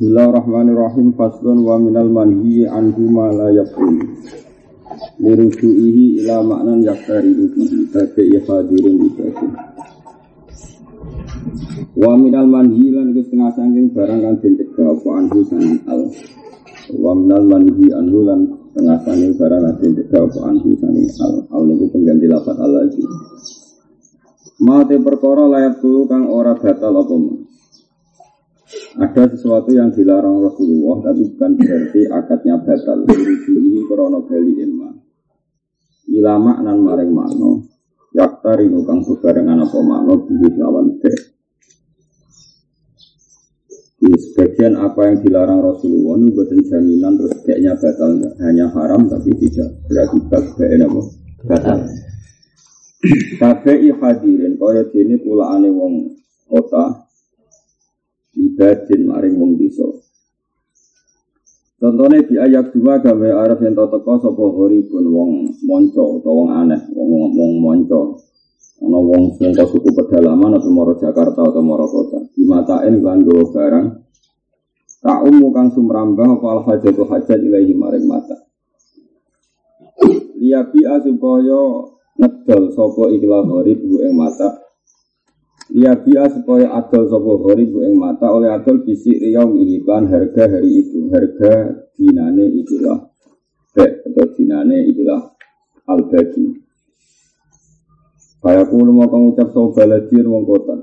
Bismillahirrahmanirrahim. Faslun wa minal manhi anhu ma la yakun lirujuihi ila maknan yaktari bihi. Bagi hadirin ibadah wa minal manhi lan iku setengah sangking barang kan den cegah apa anhu sanging al. Wa minal manhi anhu lan setengah sangking barang kan den cegah apa anhu sanging al. Al niku pengganti lafaz al lagi. Mau te perkara layak tulu kang ora batal apa ada sesuatu yang dilarang Rasulullah tapi bukan berarti akadnya batal. ini krono bali emma. Ilama nan maring makno. Yaktari kang bebarengan apa makno bihi lawan. Di sebagian apa yang dilarang Rasulullah ini buatan jaminan terus kayaknya batal hanya haram tapi tidak berakibat kayak apa batal. Kabeh hadirin kaya dene pulaane wong kota ibadin maring wong desa. Contohnya di ayat dua gawe araf yang toko sopo hori pun wong monco atau wong aneh, wong wong monco. Ono wong sangka suku pedalaman atau moro Jakarta atau moro kota. Di mata ini kan barang. Tak umu kang sumrambah apa al hajatu hajat ilahi maring mata. Liabi supaya ngedol sopo ikhlas hori bu mata Dia biar supaya adol sopo hori bu ing mata oleh adol bisik riau iklan harga hari itu harga dinane ikilah be atau dinane ikilah al bagi. Kayak kulo mau mengucap so baladir wong kota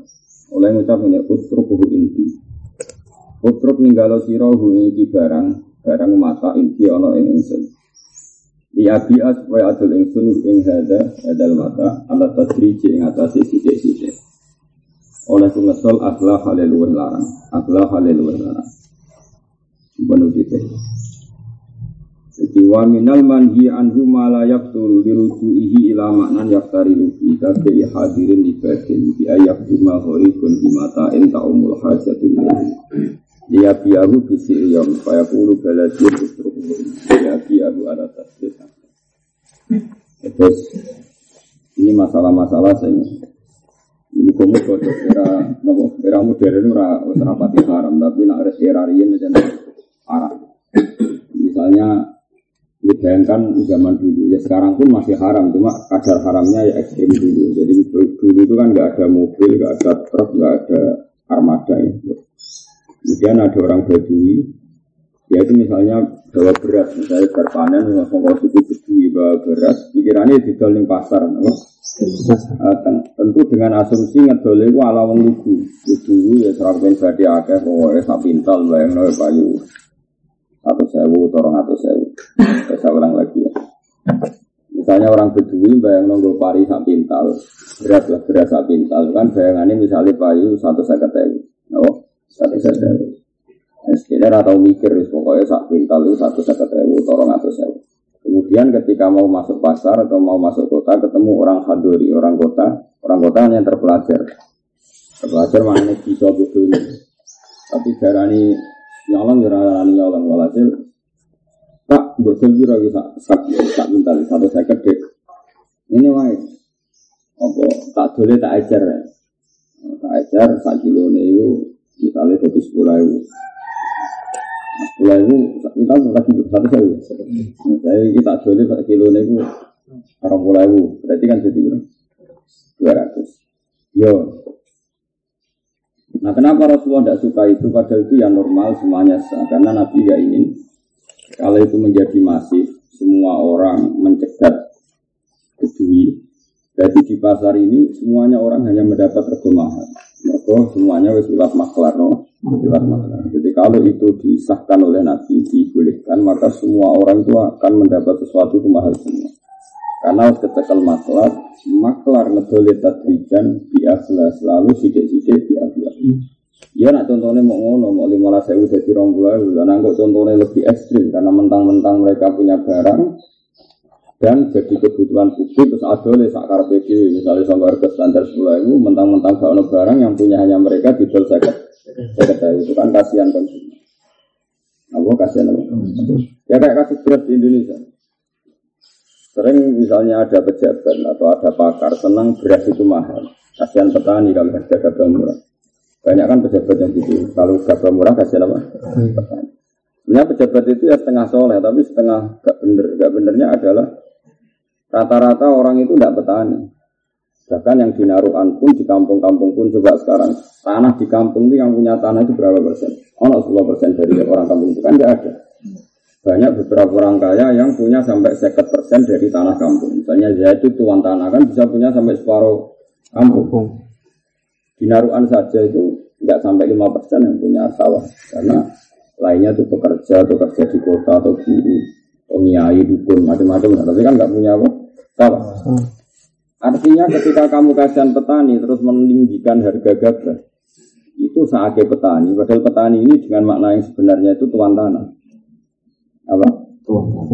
oleh ngucap ini utruk hu inti. Utruk ninggalo siro hu iki barang barang mata inti ono ing ingsun. Dia biar supaya adol ingsun ing hada hadal mata alat tadriji ing atase sithik-sithik oleh sumetol aklah haleluwah larang. Aklah haleluwah larang. Benar gitu jadi wa minal manhi anhu ma la yaqtul lirujuihi ila maknan yaktari luki kabe hadirin ibadin bi ayak bima horibun bimata enta umul hajatu ilaihi. Dia biahu bisi yom supaya pulu baladir ustruhu dia biahu ada tasbih. Terus ini masalah-masalah saya kamu kode era nopo? Era modern ora rapati haram tapi nak era riyen macam arah. Misalnya dibayangkan zaman dulu ya sekarang pun masih haram cuma kadar haramnya ya ekstrim dulu. Jadi dulu itu kan nggak ada mobil nggak ada truk nggak ada armada ya kemudian ada orang badui ya itu misalnya bawa beras misalnya berpanen langsung kalau suku bedui bawa beras pikirannya di dalam pasar no? Uh, tentu dengan asumsi ngedol itu ala wong lugu. Lugu ya serangkaian badi akeh pokoknya sak pintal bayang noy payu. Atau sewu, torong atau sewu. Saya ulang lagi ya. Misalnya orang bedui bayang nonggo pari sak pintal, beras lah beras sak pintal kan bayangannya misalnya payu satu seket sewu. Oh, satu seket sekitar atau mikir, pokoknya sak pintal itu satu seket sewu, torong atau sewu. Kemudian ketika mau masuk pasar atau mau masuk kota ketemu orang hadori, orang kota, orang kota hanya terpelajar. Terpelajar mana bisa betul. Tapi darani nyolong ya darani nyolong walhasil Pak, betul kira bisa sak tak minta satu saya kedek. Ini wae. Apa tak boleh tak ajar ya. Tak ajar sak kilo itu misalnya jadi sepuluh ribu. Sepuluh itu kita lagi satu sewu. Saya kita jualnya pada kilo pulau itu berarti kan jadi dua ratus. Yo. Nah kenapa Rasulullah tidak suka itu? Padahal itu yang normal semuanya. Karena Nabi gak ingin kalau itu menjadi masif, semua orang mencegat kedui. Jadi di pasar ini semuanya orang hanya mendapat rego mahal. Mereka semuanya wis liwat maklar, no? Maklar. Jadi kalau itu disahkan oleh Nabi, dibolehkan, maka semua orang itu akan mendapat sesuatu itu mahal semua. Karena ketika maklar, maklar ngedole tadrijan di akhlas, lalu sidik-sidik di akhlas. Ya nak contohnya mau ngono, mau lima belas sewu jadi rong bulan, dan contohnya lebih ekstrim karena mentang-mentang mereka punya barang, dan jadi kebutuhan publik terus ada oleh sakar PD misalnya sampai harga standar sepuluh itu mentang-mentang ada barang yang punya hanya mereka dijual seket seket itu kan kasihan konsumen apa kasihan apa ya kayak kasus beras di Indonesia sering misalnya ada pejabat atau ada pakar senang beras itu mahal kasihan petani kalau harga gabah murah Banyak kan pejabat yang gitu. Kalau gabah murah kasih apa? Petani. Sebenarnya pejabat itu ya setengah soleh, tapi setengah gak bener. Gak benernya adalah rata-rata orang itu tidak petani. Bahkan yang di Naruan pun, di kampung-kampung pun coba sekarang. Tanah di kampung itu yang punya tanah itu berapa persen? Oh, 10 persen dari orang kampung itu kan nggak ada. Banyak beberapa orang kaya yang punya sampai seket persen dari tanah kampung. Misalnya saya itu tuan tanah kan bisa punya sampai separuh kampung. Di Naruan saja itu nggak sampai lima persen yang punya sawah. Karena lainnya itu pekerja, pekerja di kota atau di pengiai, dukun, macam-macam. Tapi kan nggak punya apa? Sawah. Artinya ketika kamu kasihan petani terus meninggikan harga gabah, itu saatnya petani. Padahal petani ini dengan makna yang sebenarnya itu tuan tanah. Apa?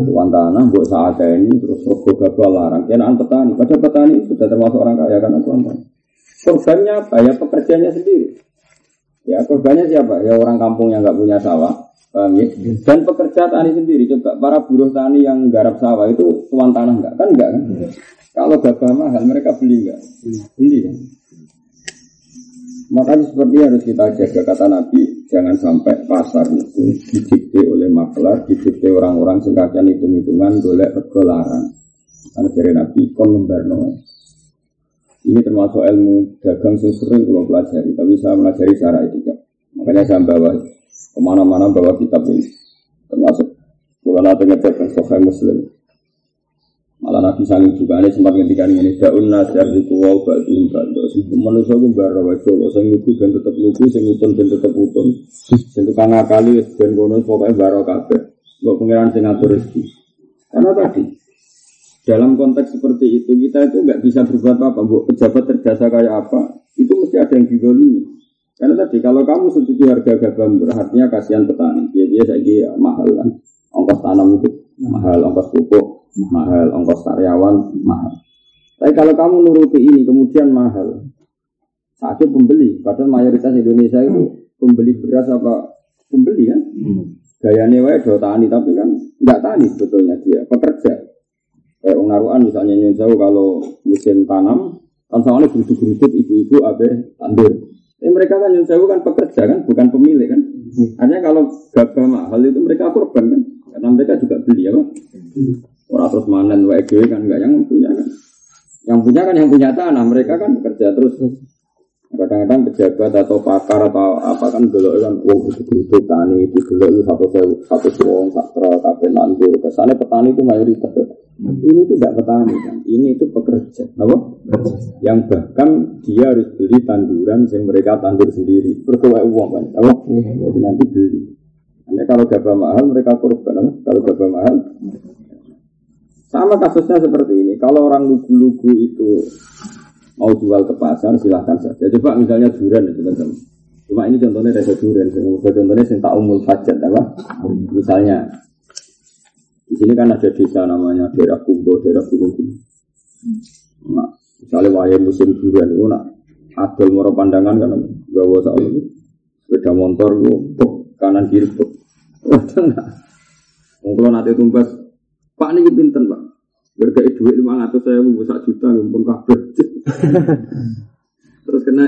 Tuan tanah, buat saatnya ini terus rego gabah larang. Kenaan petani. Padahal petani sudah termasuk orang kaya karena tuan tanah. Korbannya apa? Ya pekerjanya sendiri. Ya korbannya siapa? Ya orang kampung yang nggak punya sawah. Paham ya? Dan pekerja tani sendiri. Coba para buruh tani yang garap sawah itu tuan tanah nggak? Kan enggak kan? Kalau gabah mahal mereka beli nggak? Beli kan? Makanya seperti harus kita jaga kata Nabi, jangan sampai pasar itu didikte oleh maklar, didikte orang-orang sing kakean hitung-hitungan golek rego larang. Karena dari Nabi kon membarno. Ini termasuk ilmu dagang yang sering kalau pelajari, tapi saya pelajari cara etika. Makanya saya bawa ke mana-mana bawa kitab ini, termasuk kalau nanti ngecek Sahih Muslim. Malah Nabi saling juga ini sempat ngendikan ini daun nasir di kuwau batu batu. Si manusia bara wae lo sing lugu dan tetep lugu, sing utun dan tetep utun. Sing tukang ngakali ben kono pokoknya baro kabeh. Kok pengiran sing ngatur. Karena tadi dalam konteks seperti itu kita itu nggak bisa berbuat apa, bu pejabat terjasa kayak apa, itu mesti ada yang didolimi. Karena tadi kalau kamu setuju harga gabah murah, artinya kasihan petani. Ya biasa ya, mahal kan, ongkos tanam itu mahal, ongkos pupuk mahal, ongkos karyawan mahal. Tapi kalau kamu nuruti ini kemudian mahal, sakit pembeli. Padahal mayoritas Indonesia itu pembeli beras apa pembeli kan? Hmm. Gayanya wae do tani tapi kan nggak tani sebetulnya dia pekerja. Kayak naruhan misalnya nyun jauh kalau musim tanam kan soalnya geruduk-geruduk ibu-ibu abe tandur. Tapi mereka kan nyun jauh kan pekerja kan bukan pemilik kan. Hmm. Hanya kalau gabah mahal itu mereka korban kan karena mereka juga beli apa? Orang terus manen WG kan enggak yang punya kan. Yang punya kan yang punya tanah, mereka kan bekerja terus. Kadang-kadang pejabat atau pakar atau apa kan dulu kan uang itu itu tani itu dulu itu satu satu uang sakra kafe nandur kesannya petani itu mayoritas ini itu tidak petani kan? Ini itu pekerja. Apa? Yang bahkan dia harus beli tanduran yang mereka tandur sendiri. Berkuai uang kan? Apa? Jadi nanti beli. Hanya kalau gabah mahal mereka korban kalau gabah mahal sama kasusnya seperti ini. Kalau orang lugu-lugu itu mau jual ke pasar, silahkan saja. Coba misalnya durian itu kan. Cuma ini contohnya rasa durian. Contohnya yang tak umul hajat apa? Misalnya di sini kan ada desa namanya daerah Kumbo, daerah Gunung Nah, misalnya wayang musim durian itu nak adol moro pandangan kan gawa soal itu sepeda motor itu kanan kiri tengah kalau nanti tumbas Pak ini pinten pak. Berkai duit lima ratus saya mau sak juta ngumpul kabel. Terus kena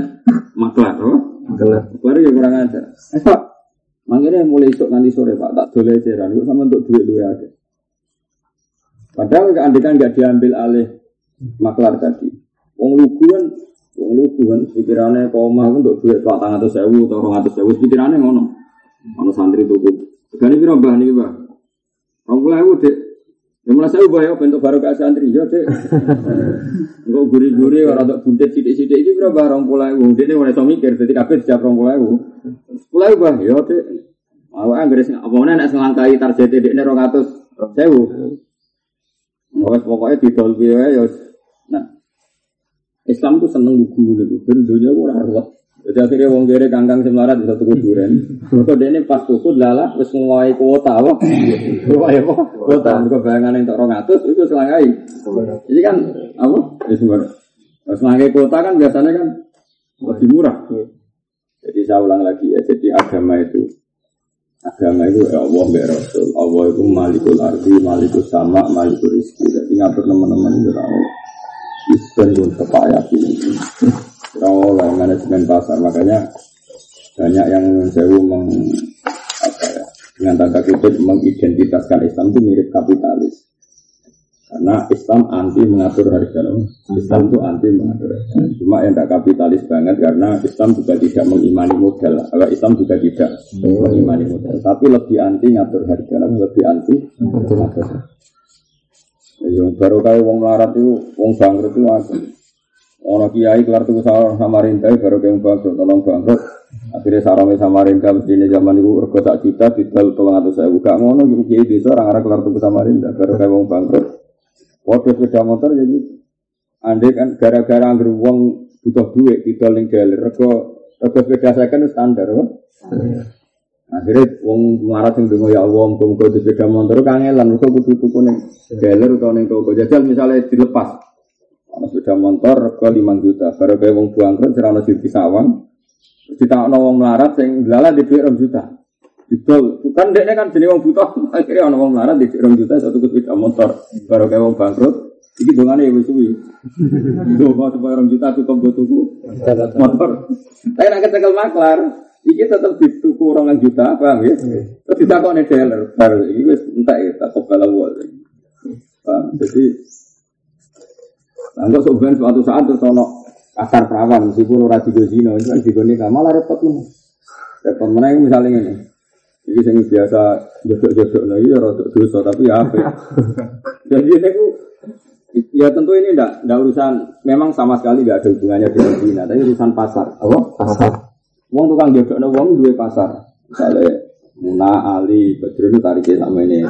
maklar, oh? Maklar. Maklar ya kurang aja. Eh pak, manggilnya mulai esok nanti sore pak, tak boleh ceran. Sama untuk duit dua aja. Padahal keandikan nggak diambil alih maklar tadi. Wong lugu kan, wong lugu kan pikirannya koma kan untuk duit pak tangan atau sewu atau orang atau sewu pikirannya ngono. Ono santri tuku. Segani piro mbah niki, Pak? Rong puluh dek Ya mulai saya ubah ya bentuk baru ke santri ya dek. Enggak guri-guri orang untuk buntet sidik-sidik ini berapa orang pulau ibu. Dia ini mulai so mikir jadi kabeh setiap orang pulau ibu. Pulau ubah ya dek. Mau anggere sing apa mana nek selangkai target dek ini rong sewu. Pokoknya pokoknya di dolby ya. Nah Islam tuh seneng buku gitu. Ben dunia ora ruwet. Jadi akhirnya wong kere kangkang semarat di satu kuburan. Mereka ini pas tuku lala wis nguwai kuota apa? Nguwai apa? Kuota. Mereka bayangan untuk orang atus itu selangai. Jadi kan apa? Ya sembar. Selangai kuota kan biasanya kan lebih murah. Jadi saya ulang lagi ya. Jadi agama itu agama itu ya Allah ya Rasul. Allah itu malikul ardi, malikul sama, malikul rizki. Jadi ngatur teman-teman itu Allah. Isben pun kepak yakin. Oh, lah manajemen pasar. Makanya banyak yang sewu meng apa ya, dengan tanda kutip mengidentitaskan Islam itu mirip kapitalis. Karena Islam anti mengatur harga. Islam itu anti mengatur harga. Cuma yang tidak kapitalis banget karena Islam juga tidak mengimani modal. Kalau Islam juga tidak mengimani modal. Tapi lebih anti ngatur harga. Lebih anti ngatur harga. Yang baru kayak wong larat itu, wong bangkrut itu apa? Orang kiai kelar tuh Samarinda baru kayak bangkrut, tolong bangkrut. Akhirnya sarangnya Samarinda mesti ini zaman itu rego tak juta, didal tolong atau saya buka ngono, kiai desa orang arah kelar tuh Samarinda baru kayak wong bangkrut. Waktu sepeda motor ya gitu. Andai kan gara-gara anggur wong butuh duit didol ning jalan rego rego sepeda saya kan standar, kok. Akhirnya wong marah sing dongo ya Allah, muga-muga di sepeda motor kangelan, muga kudu tuku ning dealer utawa ning toko jajal misalnya dilepas. Ana sepeda motor rego 5 juta, baru kayak wong bangkrut ora ono siji sawang. Ditakno wong melarat sing lala di duit 2 juta. Didol, bukan dekne kan jenenge wong butuh, akhirnya ono wong melarat di 2 juta satu sepeda motor, baru kayak wong bangkrut. Iki dongane ya wis suwi. Donga supaya 2 juta cukup go tuku motor. Tapi nek kecekel maklar, Iki tetap dituku orang juta, paham ya? Terus ditakoni dealer, baru iki wis entek ya, tak kobal awal. Paham? Jadi Anggap sebenarnya suatu saat terus ono kasar perawan, meskipun ora digo zina, itu kan digo nikah, malah repot lu. Repot mana yang misalnya ini, ini yang biasa jodok-jodok lagi ya rotok dosa, tapi ya apa? Jadi ini aku, ya tentu ini enggak, enggak urusan, memang sama sekali enggak ada hubungannya dengan zina, tapi urusan pasar. Apa? Pasar. Wong tukang jodok wong dua pasar, misalnya Muna, Ali, Badrun itu tariknya sama ini.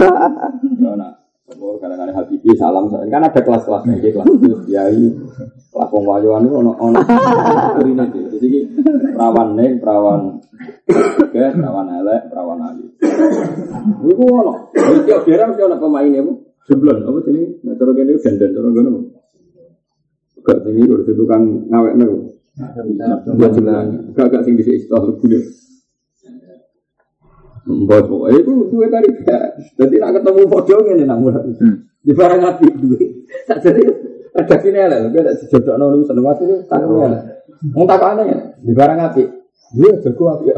Nah, Oh, kadang-kadang Habibi salam kan ada kelas-kelasnya gitu kelas terus kiai kelas wong wayuan itu ono ono. Kurine itu jadi perawan neng perawan oke perawan elek perawan ali. Itu ono. Tiap daerah mesti ono pemainnya bu. Sebelum apa sini nah terus ini dandan terus gimana bu. Gak tinggi udah tukang ngawek nih gak gak sing bisa istilah kuliah Mbak pokoknya itu duit tadi ya. Jadi nak ketemu foto ini namun di barang api duit. Tak jadi ada sini lah, lebih ada sejodoh nol seneng mati itu tanggung ya. Mau tak apa ya? Di barang api. Iya, jago api ya.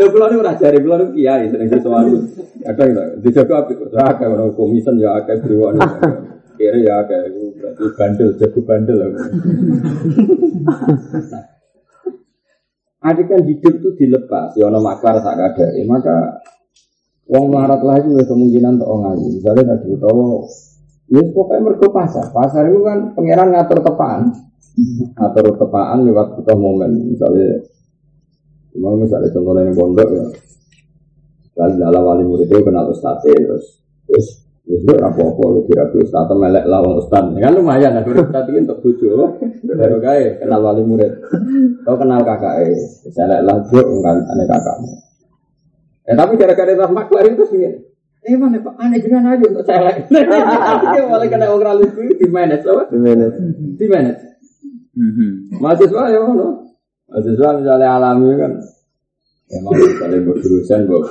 Lo pulau ini udah cari pulau ini kiai sering sesuatu. Ada gitu, di jago api. Ada orang komisen ya, ada beriwan. Kira ya, ada berarti bandel, jago bandel. Adik kan hidup itu dilepas, ya ono maklar sak kadare, maka wong melarat lagi ya kemungkinan untuk ngaji. Misalnya tadi utawa ya pokoknya mergo pasar. Pasar itu kan pangeran ngatur tepaan. Ngatur tepaan lewat butuh momen. Misalnya cuma misalnya contohnya yang pondok ya. Lalu dalam wali murid itu kenal ustadz terus terus Ya itu apa-apa, kira kira ustadz melek lawang ustadz. Ya kan lumayan, nah ustadz ini untuk bujo. Baru kaya kenal wali murid. Kau kenal kakak eh, selek lah gue enggak aneh kakakmu. Eh tapi gara-gara itu maklar itu sih. Eh mana pak aneh jangan aja untuk selek. Dia malah kena orang lucu di manage apa? Di manage. Di manage. Mahasiswa ya mana? Mahasiswa misalnya alami kan. Emang misalnya berurusan bawa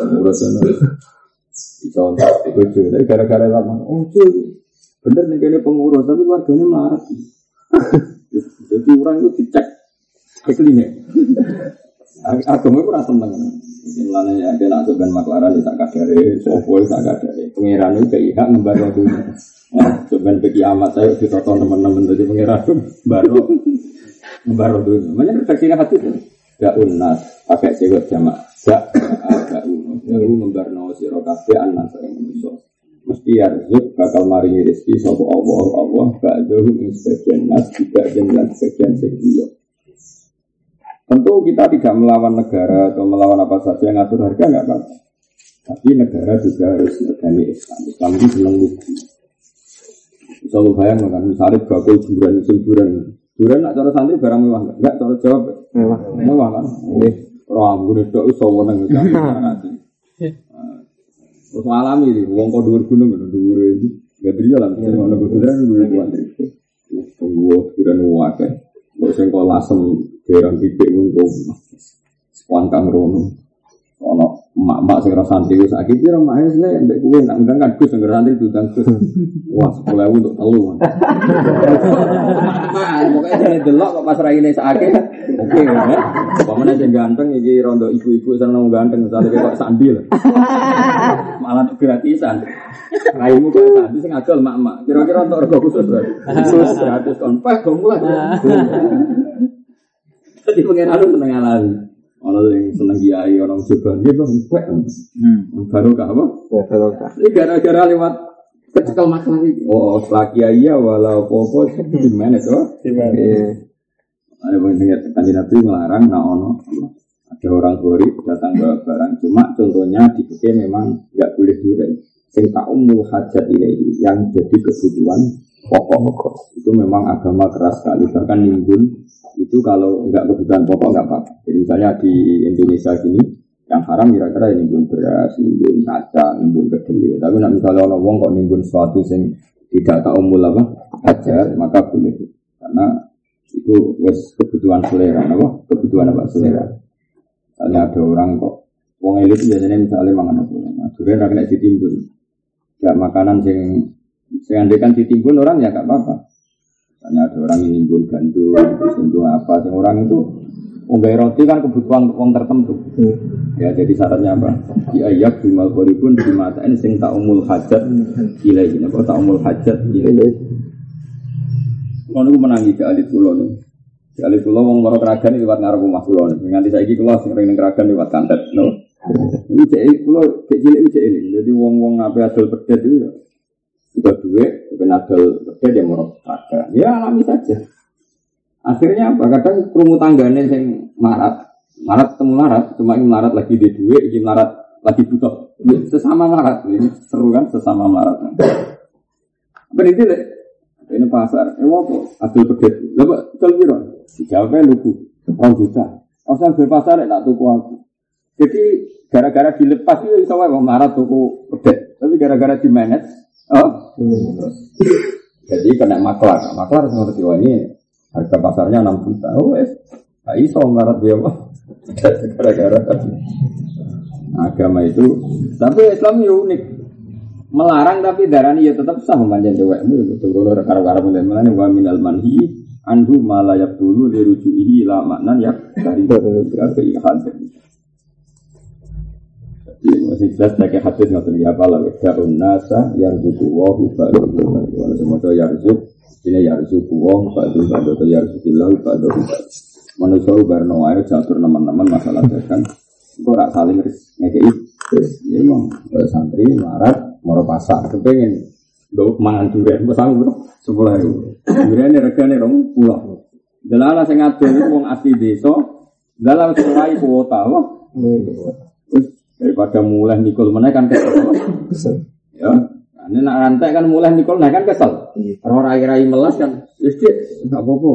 pengurusan Contoh itu tapi gara-gara lama, oh cuy, bener nih kayaknya pengurus, tapi warganya marah. Jadi orang itu dicek iklimnya. Agama itu rasa seneng. Mulanya ya, dia nak sebenarnya maklaran tak kadare, sopo tak kadare. Pengiran itu kayak membaru dunia. Sebenarnya bagi amat saya ditonton teman-teman dari pengiran baru membaru dunia. Mana refleksinya hati itu? Gak unas pakai cewek jamaah. Gak agak unas. Gak membarno siro kafe anak saya manusia. Mesti yarzuk bakal maringi rezeki sopo Allah Allah gak jauh ing sebagian nas juga dengan sebagian sekiyo. Tentu kita tidak melawan negara atau melawan apa saja yang ngatur harga nggak apa. Tapi negara juga harus negani Islam. Islam itu bilang lucu. Selalu bayang kan, misalnya bakul buran, buran, buran nak cara santri barang mewah nggak? Nggak cara jawab mewah, mewah kan? Ini gue itu iso nanti. Terus alami sih, uang kau dua gunung, dua ini, nggak beri jalan, nggak ada berkuda, dua bulan. Tunggu, bulan wakil. Terus yang kau lasem, Derang titik untuk sekuan kang rono. Ono emas mak-mak sing ora santri wis sakit piro mak wis nek mbek kowe nak undang kan Gus sing santri diundang Gus. Wah, 10.000 untuk telu. Pokoke dene delok kok pas raine sakit. Oke, ya. Pamane sing ganteng iki rondo ibu-ibu seneng ganteng misale kok sandi lah. Malah gratisan. Raimu kok sandi sing adol mak-mak. Kira-kira untuk rego khusus. Khusus gratis kon peh go mulai. Jadi pengen anu seneng alami. Ono yang seneng kiai, orang sebar dia bang, pek. Baru kah apa? Ini gara-gara lewat kecekel masalah ini. Oh, setelah kiai ya walau popo di mana tuh? Di mana? Ada yang dengar kanji nabi melarang, nah ono ada orang gori datang ke barang. Cuma contohnya di memang nggak boleh juga. Sing umul hajat ini yang jadi kebutuhan pokok itu memang agama keras sekali bahkan nimbun itu kalau nggak kebutuhan pokok nggak apa-apa. Jadi misalnya di Indonesia gini yang haram kira-kira ya nimbun beras, nimbun kaca, nimbun kedelai. Tapi nak misalnya orang wong kok nimbun sesuatu sing tidak tak umul apa hajat maka boleh karena itu wes kebutuhan selera, apa? Kebutuhan apa selera. Misalnya ada orang kok wong elit biasanya misalnya mangan apa? Nah, sebenarnya kena ditimbun. Gak makanan sing sing andekan ditimbun orang ya gak apa-apa. Misalnya ada orang yang nimbun gandum, nimbun apa, sing orang itu Unggai roti kan kebutuhan uang tertentu. Ya jadi syaratnya apa? Di ayat bimal koribun di mata ini sing tak umul hajat ilahi. Apa tak umul hajat ilahi. Kalau aku menangi ke alit pulau nih. Di alit pulau wong moro keragan lewat ngarep rumah pulau nih. Nganti saya iki pulau sing ring keragan lewat kantet. No. Ini cek pulau cek cilik cek ini. Jadi wong wong apa adol pedet itu ya. Sudah duit, bukan adol pedet yang moro keragan. Ya alami saja. Akhirnya apa? Kadang kerumut tanggane sing marat, marat ketemu marat, cuma ini marat lagi di duit, ini marat lagi butuh. Ya, Sesama marat, ini seru kan sesama marat. Berarti ini pasar, eh apa? Adol pedet. Lalu jual piro? Dijawabnya lugu, orang juta. Rasa di pasar tak tuku aku. Jadi gara-gara dilepas itu bisa wae wong marat tuku pedet. Tapi gara-gara di manage, oh. Jadi kena maklar, maklar seperti wah ini harga pasarnya 6 juta. Oh, wes. Nah, iso melarat dia apa? Gara-gara agama itu. Tapi Islam ya unik. Melarang tapi darani ya tetap sah memanjang cewekmu ya betul kalau karo-karo mulai mulai wa minal manhi anhu malayak dulu dirujuihi la maknan ya dari ihad. Jadi masih jelas pakai hadis nggak ya apa lah. Darun nasa yarzuku wahu ba'du Kalau semua itu yarzuk ini yarzuk wong ba'du ba'du atau yarzuk ilau ba'du ba'du. Manusia barno ayo jatuh teman-teman masalah dagang. Kok rak saling ngekei. Ini emang santri marat moro pasar kepengen Gue mangan durian, gue sanggup bro, sepuluh ribu. Durian ini regane rong pulau. Delala sing ngadol wong asli desa, dalam sesuai kuota, wah. Terus daripada mulai nikul mana kan ya, ini nak rantai kan mulai nikul, nah kan kesel. Orang rai-rai melas kan, jadi nggak apa-apa.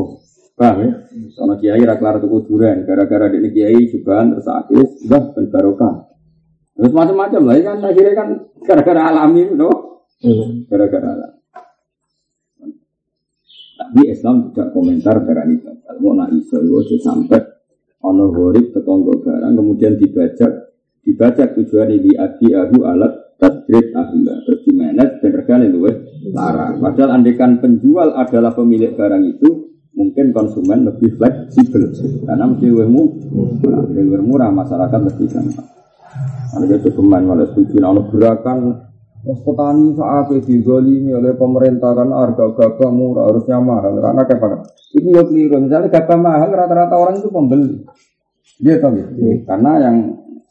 Paham ya? Soalnya kiai raklar tuku durian, gara-gara di kiai juga terus akhirnya udah ben barokah. Terus macam-macam lah, kan akhirnya kan gara-gara alami, no? Gara-gara alami. Tapi Islam tidak komentar berani batal. Mau nak iso itu sampai ono horib tetonggo barang kemudian dibajak dibajak tujuan di adi ahu alat tadrid ahla terus di manage dan regane luwih larang. Padahal andekan penjual adalah pemilik barang itu mungkin konsumen lebih fleksibel karena mesti lebih murah, lebih murah masyarakat lebih gampang. Ada itu pemain malah setuju, nah gerakan Mas petani saat digolimi oleh pemerintah kan harga gabah murah harusnya mahal karena apa? Ini ya keliru. Misalnya gabah mahal rata-rata orang itu pembeli. Dia tahu ya. Karena yang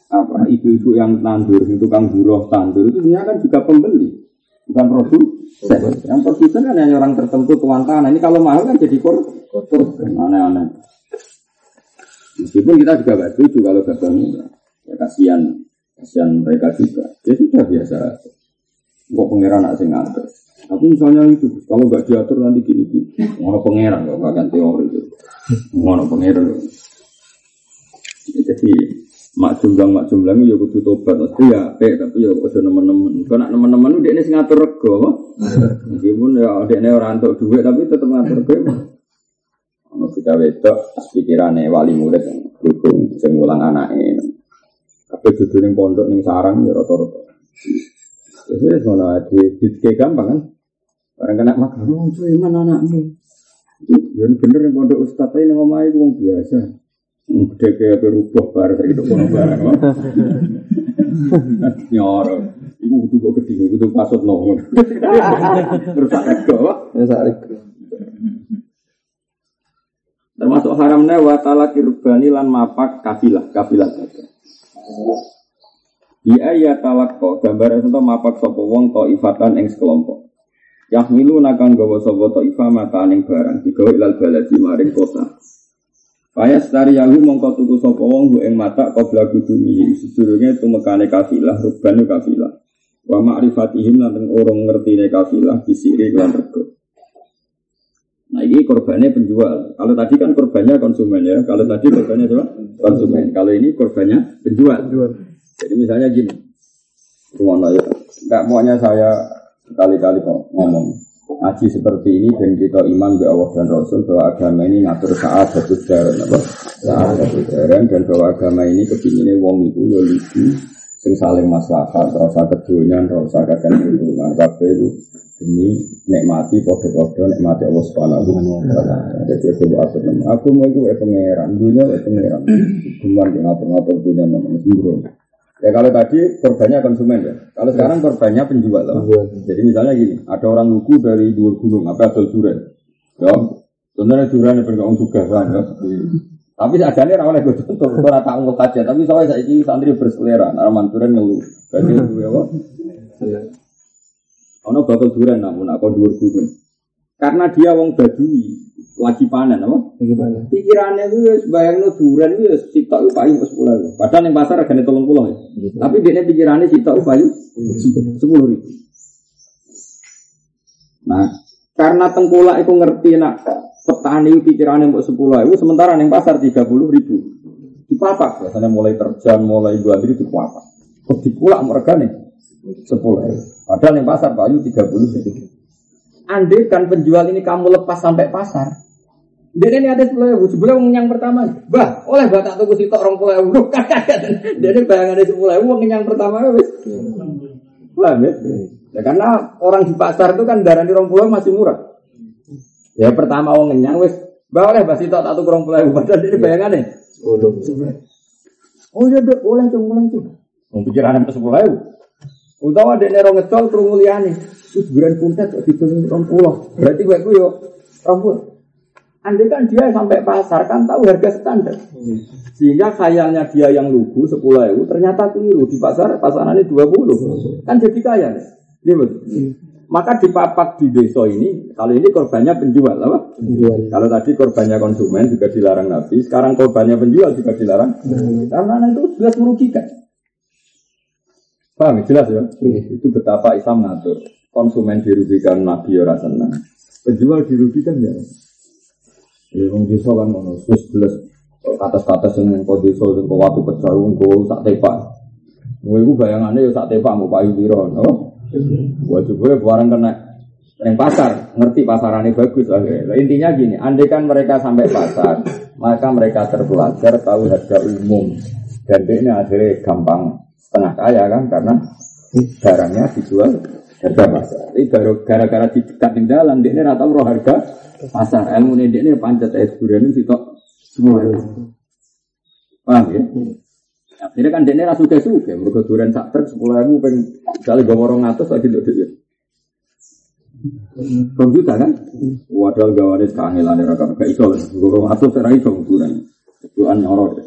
apa ibu-ibu yang tandur itu tukang buruh tandur itu sebenarnya kan juga pembeli bukan produsen. Yang produsen kan hanya orang tertentu tuan tanah. Ini kalau mahal kan jadi korban aneh-aneh. Meskipun kita juga gak setuju kalau murah. Ya kasihan, kasihan mereka juga. Ya sudah biasa. Kok pangeran nak sing ngatur. Tapi misalnya itu, kalau nggak diatur nanti gini-gini. Ngono pangeran, nggak bagian teori itu. Ngono pangeran. Jadi mak jumlah mak jumlah ya kudu tobat mesti ya pe tapi ya kudu nemen-nemen kalau nak nemen-nemen dia ini ngatur rego meskipun ya dia ini orang untuk duit tapi tetap ngatur rego kalau kita wedok pikirannya wali murid yang dukung sing ngulang anaknya tapi Kejudu ning pondok ning sarang ya rata-rata. Wis ngono di di gampang kan. Orang kena makan, oh cuy mana anakmu? Ya bener ning pondok ustaz ini ngomong itu wong biasa. Gede kayak berubah bar saya itu kono barang. Nyoro. Iku kudu kok gede, kudu pasut nongol. Terus rego. Ya sak rego. Termasuk haramnya wa talaki rubani lan mapak kafilah, kafilah saja. Ya ya talakko gambar itu mapak sapa wong to ifatan ing sekelompok. Yahmilu nakang gawa sapa to ifa maka ning barang digawa ilal baladi maring kota. Payas tari yahu mongko tuku sapa wong ing mata qabla kudumi sedurunge tumekane kafilah rubani kafilah. Wa ma'rifatihim lan orang ngertine kafilah bisiri lan rego. Nah ini korbannya penjual. Kalau tadi kan korbannya konsumen ya. Kalau tadi korbannya apa? Konsumen. Kalau ini korbannya penjual. Jadi misalnya gini, rumah ya. Enggak maunya saya kali-kali kok ngomong ngaji seperti ini dan kita iman bahwa Allah dan Rasul bahwa agama ini ngatur saat satu jaran apa saat satu jaran dan bahwa agama ini kepinginnya wong itu ya lucu sing saling maslahat rasa kedonyan rasa kakek hubungan kabeh itu demi nikmati podo-podo nikmati Allah Subhanahu wa taala. Jadi aku atur. Aku mau itu pangeran, dunia itu pangeran. Cuman ngatur-ngatur dunia nama sembrono. Ya kalau tadi korbannya konsumen ya. Kalau sekarang korbannya penjual loh. Jadi misalnya gini, ada orang lugu dari dua gunung, apa asal durian. Ya, sebenarnya durian yang bergabung juga kan. Ya. Tapi adanya rawalnya gue contoh, gue rata angkut aja. Tapi soalnya saya ini santri berselera, nah manturan ngeluh. Berarti itu ya, Ono bakal durian namun aku dua gunung. Karena dia wong badui lagi panen apa? Lagi panen. Pikirannya itu ya bayang no durian itu ya sitok itu payu sepuluh ribu. Padahal yang pasar harganya tolong pulau ya. Gitu. Tapi dia pikirannya sitok payu sepuluh ribu. Nah, karena tengkulak itu ngerti nak petani pikirannya mau sepuluh ribu, sementara yang pasar tiga puluh ribu. Dipapak, biasanya mulai terjang, mulai dua ribu dipapak. Kok dipulak mereka nih sepuluh ribu. Padahal yang pasar payu tiga puluh ribu. Andai kan penjual ini kamu lepas sampai pasar, dia ini ada sepuluh ribu, sebelum yang pertama, bah, oleh batak tunggu sitok orang puluh ribu, dia ini bayangan ada sepuluh ribu, yang pertama, wis, paham ya? Ya karena orang di pasar itu kan darah di orang masih murah. Ya pertama orang kenyang wis, bah oleh bah sitok tak tuku orang pulau ribu, padahal dia ini bayangannya. Oh iya dok, boleh tuh, boleh tuh. Mau pikiran sampai sepuluh ribu. Utawa dia nerong ngecol kerungu liane, terus bulan puntet kok dibeli orang pulau. Berarti gue gue yo orang pulau. Andai kan dia sampai pasar kan tahu harga standar. Sehingga khayalnya dia yang lugu sepuluh ribu ternyata keliru di pasar pasarannya dua puluh kan jadi kaya. Iya betul. Maka di papak di desa ini, kalau ini korbannya penjual, apa? Kalau tadi korbannya konsumen juga dilarang Nabi, sekarang korbannya penjual juga dilarang. Karena itu jelas merugikan. Paham? Jelas ya? Itu betapa Islam ngatur. Konsumen dirugikan, Nabi ya senang. Penjual dirugikan ya. Ya, wong desa kan ngono, wis jelas atas-atas yang kau desa sing watu pecah engko sak tepak. Kowe iku bayangane ya sak tepak mau payu piro, no? Gua juga barang kena yang pasar, ngerti pasarannya bagus. Oke. Intinya gini, andai kan mereka sampai pasar, maka mereka terpelajar tahu harga umum. Dan ini akhirnya gampang setengah kaya kan, karena barangnya dijual harga pasar. Ini baru gara-gara di dekat di dalam, dia ini rata roh harga pasar. Ilmu ini dia ini pancet es durian ini sitok semua. Paham ya? Akhirnya kan dia ini rasa suka suka, mereka durian sak truk sepuluh ribu, pengen kali gak orang atas lagi duduk dia. Rong juta kan? Wadah gawane kangelan ora kan gak iso. Guru atus ora iso ukuran. Tuan nyorot.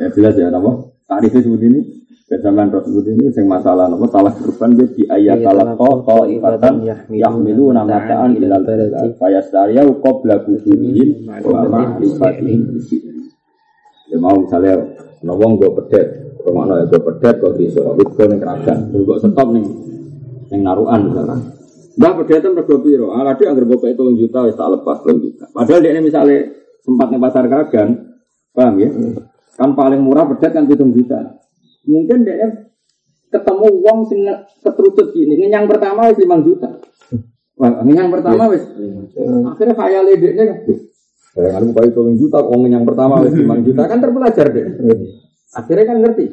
Ya jelas ya napa? Tarifnya seperti ini. Roh seperti ini sing masalah napa talak kurban dia di ayat talak ko ko ibatan yahmilu namataan ilal balad fayastariya qabla kudunihim wa ma'rifatihim Ya mau misalnya nawang gue pedet, rumah ya gue pedet kok bisa, tapi gue nih kerajaan, gue stop nih yang naruhan misalnya. Mbak pedatan mergo piro? Ah dia agar bapak itu juta wis tak lepas telung juta. Padahal dia ini misalnya sempat nih pasar keragan, paham ya? Kan paling murah pedet kan hitung juta. Mungkin dia ketemu uang sing keterucut gini, yang pertama wis lima juta. Wah, yang pertama wis akhirnya kaya ledeknya kan. Saya ngalim kaya tolong juta, uang yang pertama wis lima juta kan terpelajar deh. Akhirnya kan ngerti.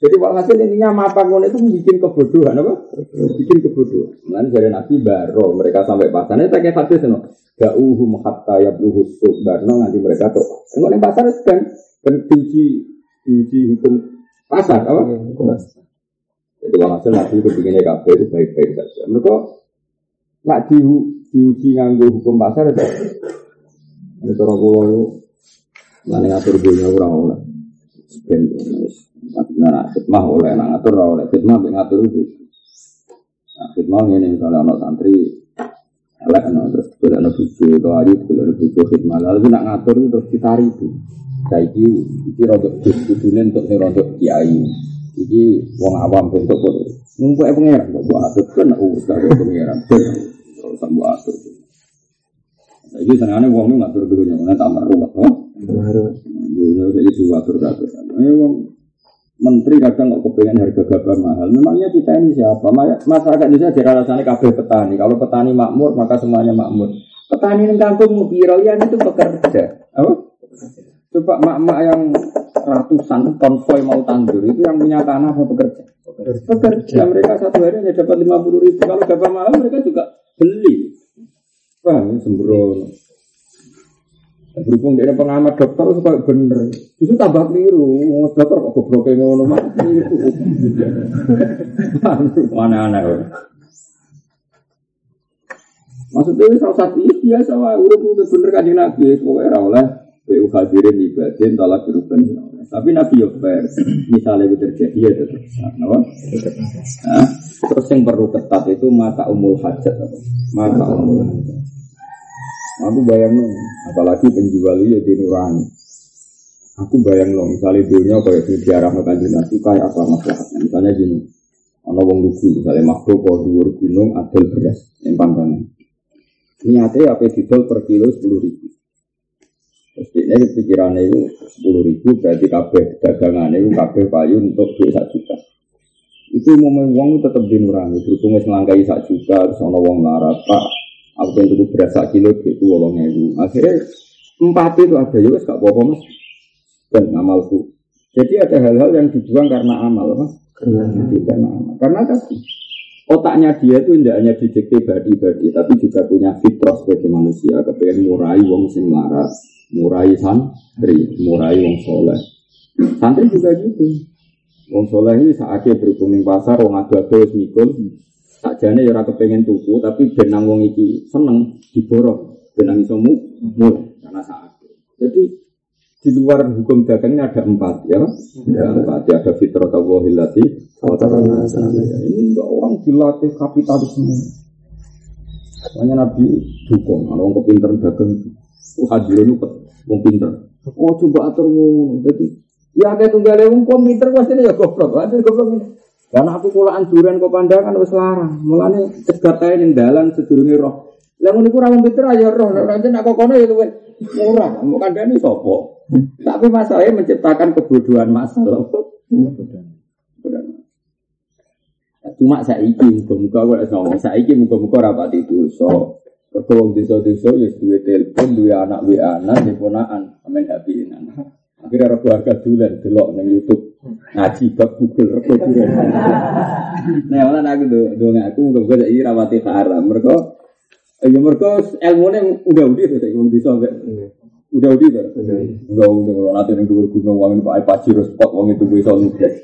Jadi walhasil intinya mata ngono itu bikin kebodohan apa? Bikin kebodohan. Nanti dari Nabi baro mereka sampai pasar. Ini pakai hadis no. Gauhum hatta yabluhu sub barno nanti mereka tuh. Enggak nih pasar kan kan diuji hukum pasar apa? Jadi walhasil Nabi itu bikinnya kafe itu baik-baik saja. Mereka nggak di, diuji nganggo hukum pasar itu. Ini cara kulo itu, mana ngatur dunia kurang oleh. Ben nah khidmah oleh nang ngatur oleh khidmah mek ngatur iki. Nah, khidmah ngene misalnya ana santri elek ana terus kudu ana bojo atau ayu kudu ana bojo khidmah. Lalu nak ngatur itu terus ditari itu. Saiki iki rodok kudune untuk sing rodok kiai. Iki wong awam bentuk kok ngumpul pengeran kok buat atur kan urus karo pengeran. Terus mbok atur. Jadi senangnya uang ngatur dunia, mana tambah ruwet, oh? Dunia itu diatur kabeh. Ayo wong menteri kadang kok kepengen harga gabah mahal. Memangnya kita ini siapa? Masyarakat Indonesia jadi alasannya kabeh petani. Kalau petani makmur maka semuanya makmur. Petani di kampung ya itu bekerja. Apa? Coba mak-mak yang ratusan konvoy mau tandur itu yang punya tanah apa bekerja? Bekerja. Mereka satu hari hanya dapat lima puluh ribu. Kalau gabah mahal mereka juga beli. Paham? Sembrono. Berhubung dia pengamat dokter itu kayak bener. Itu tambah keliru. Ngomong dokter kok goblok kayak ngono mah. Mana aneh. Maksudnya ini salah satu biasa wah udah bener kan nabi pokoknya oleh PU hadirin ibadin talak diruben tapi nabi yo fair misalnya itu terjadi ya tetap kenapa nah, terus yang perlu ketat itu mata umul hajat apa mata umul hajat Aku bayang no, apalagi penjual itu di nurani. Aku bayang no, misalnya dunia kayak di arah makan nabi kayak apa masalahnya. Misalnya gini, ono wong lugu, misalnya makhluk kau dua gunung adil beras yang pangkalan. Niatnya apa didol per kilo sepuluh ribu. Terus ini pikirannya itu sepuluh ribu berarti kabeh dagangan itu kabeh payu untuk duit satu juta. Itu mau uang tetap dinurani, berhubung selangkai satu juta, terus wong larat pak Aku pengen tuku beras sak kilo itu wolong ewu. Akhirnya empat itu ada ya gak apa-apa mas. Dan amalku. Jadi ada hal-hal yang dibuang karena amal mas. Karena, karena amal. Karena tadi otaknya dia itu tidak hanya didikte badi-badi, tapi juga punya fitrah sebagai manusia. Kepengen murai wong sing larat, murai santri, murai wong soleh. Santri juga gitu. Wong soleh ini saat dia berhubung pasar, wong adu-adu mikul, Sakjane ya ora kepengen tuku tapi benang wong iki seneng diborong, benang iso mu karena saat. Jadi di luar hukum dagang ini ada empat ya, ada empat ya. Ada fitrah tawahilati, ini enggak orang dilatih kapitalisme. Makanya Nabi dukung, kalau orang kepinter dagang, oh hadir itu wong pinter. Oh coba atur ngono, jadi ya kayak tunggal wong pinter pasti ya goblok, ada goblok ini. Karena aku kulaan durian kok pandangan wis larang. Mulane cegat ning dalan roh. Lah ngono iku pinter aja roh. Nek ora nek kono ya murah. Mau kandhani sapa? Tapi masalahnya menciptakan kebodohan masalah. Cuma saiki muga-muga ora ngomong saiki muga-muga rapati dosa. Mergo wong desa-desa ya duwe telepon, duwe anak WA anak, ponakan, amen happy anak. Akhirnya ada keluarga dulen delok nang YouTube ngaji bab Google rego dulen. Nah, malah aku do do aku muga-muga iki rawati haram. Mergo ya mergo ilmune udah udah to saiki wong bisa mbek udah udah to. Udah udah kalau nanti ning dhuwur gunung wong Pak Pajir spot wong itu bisa nugas.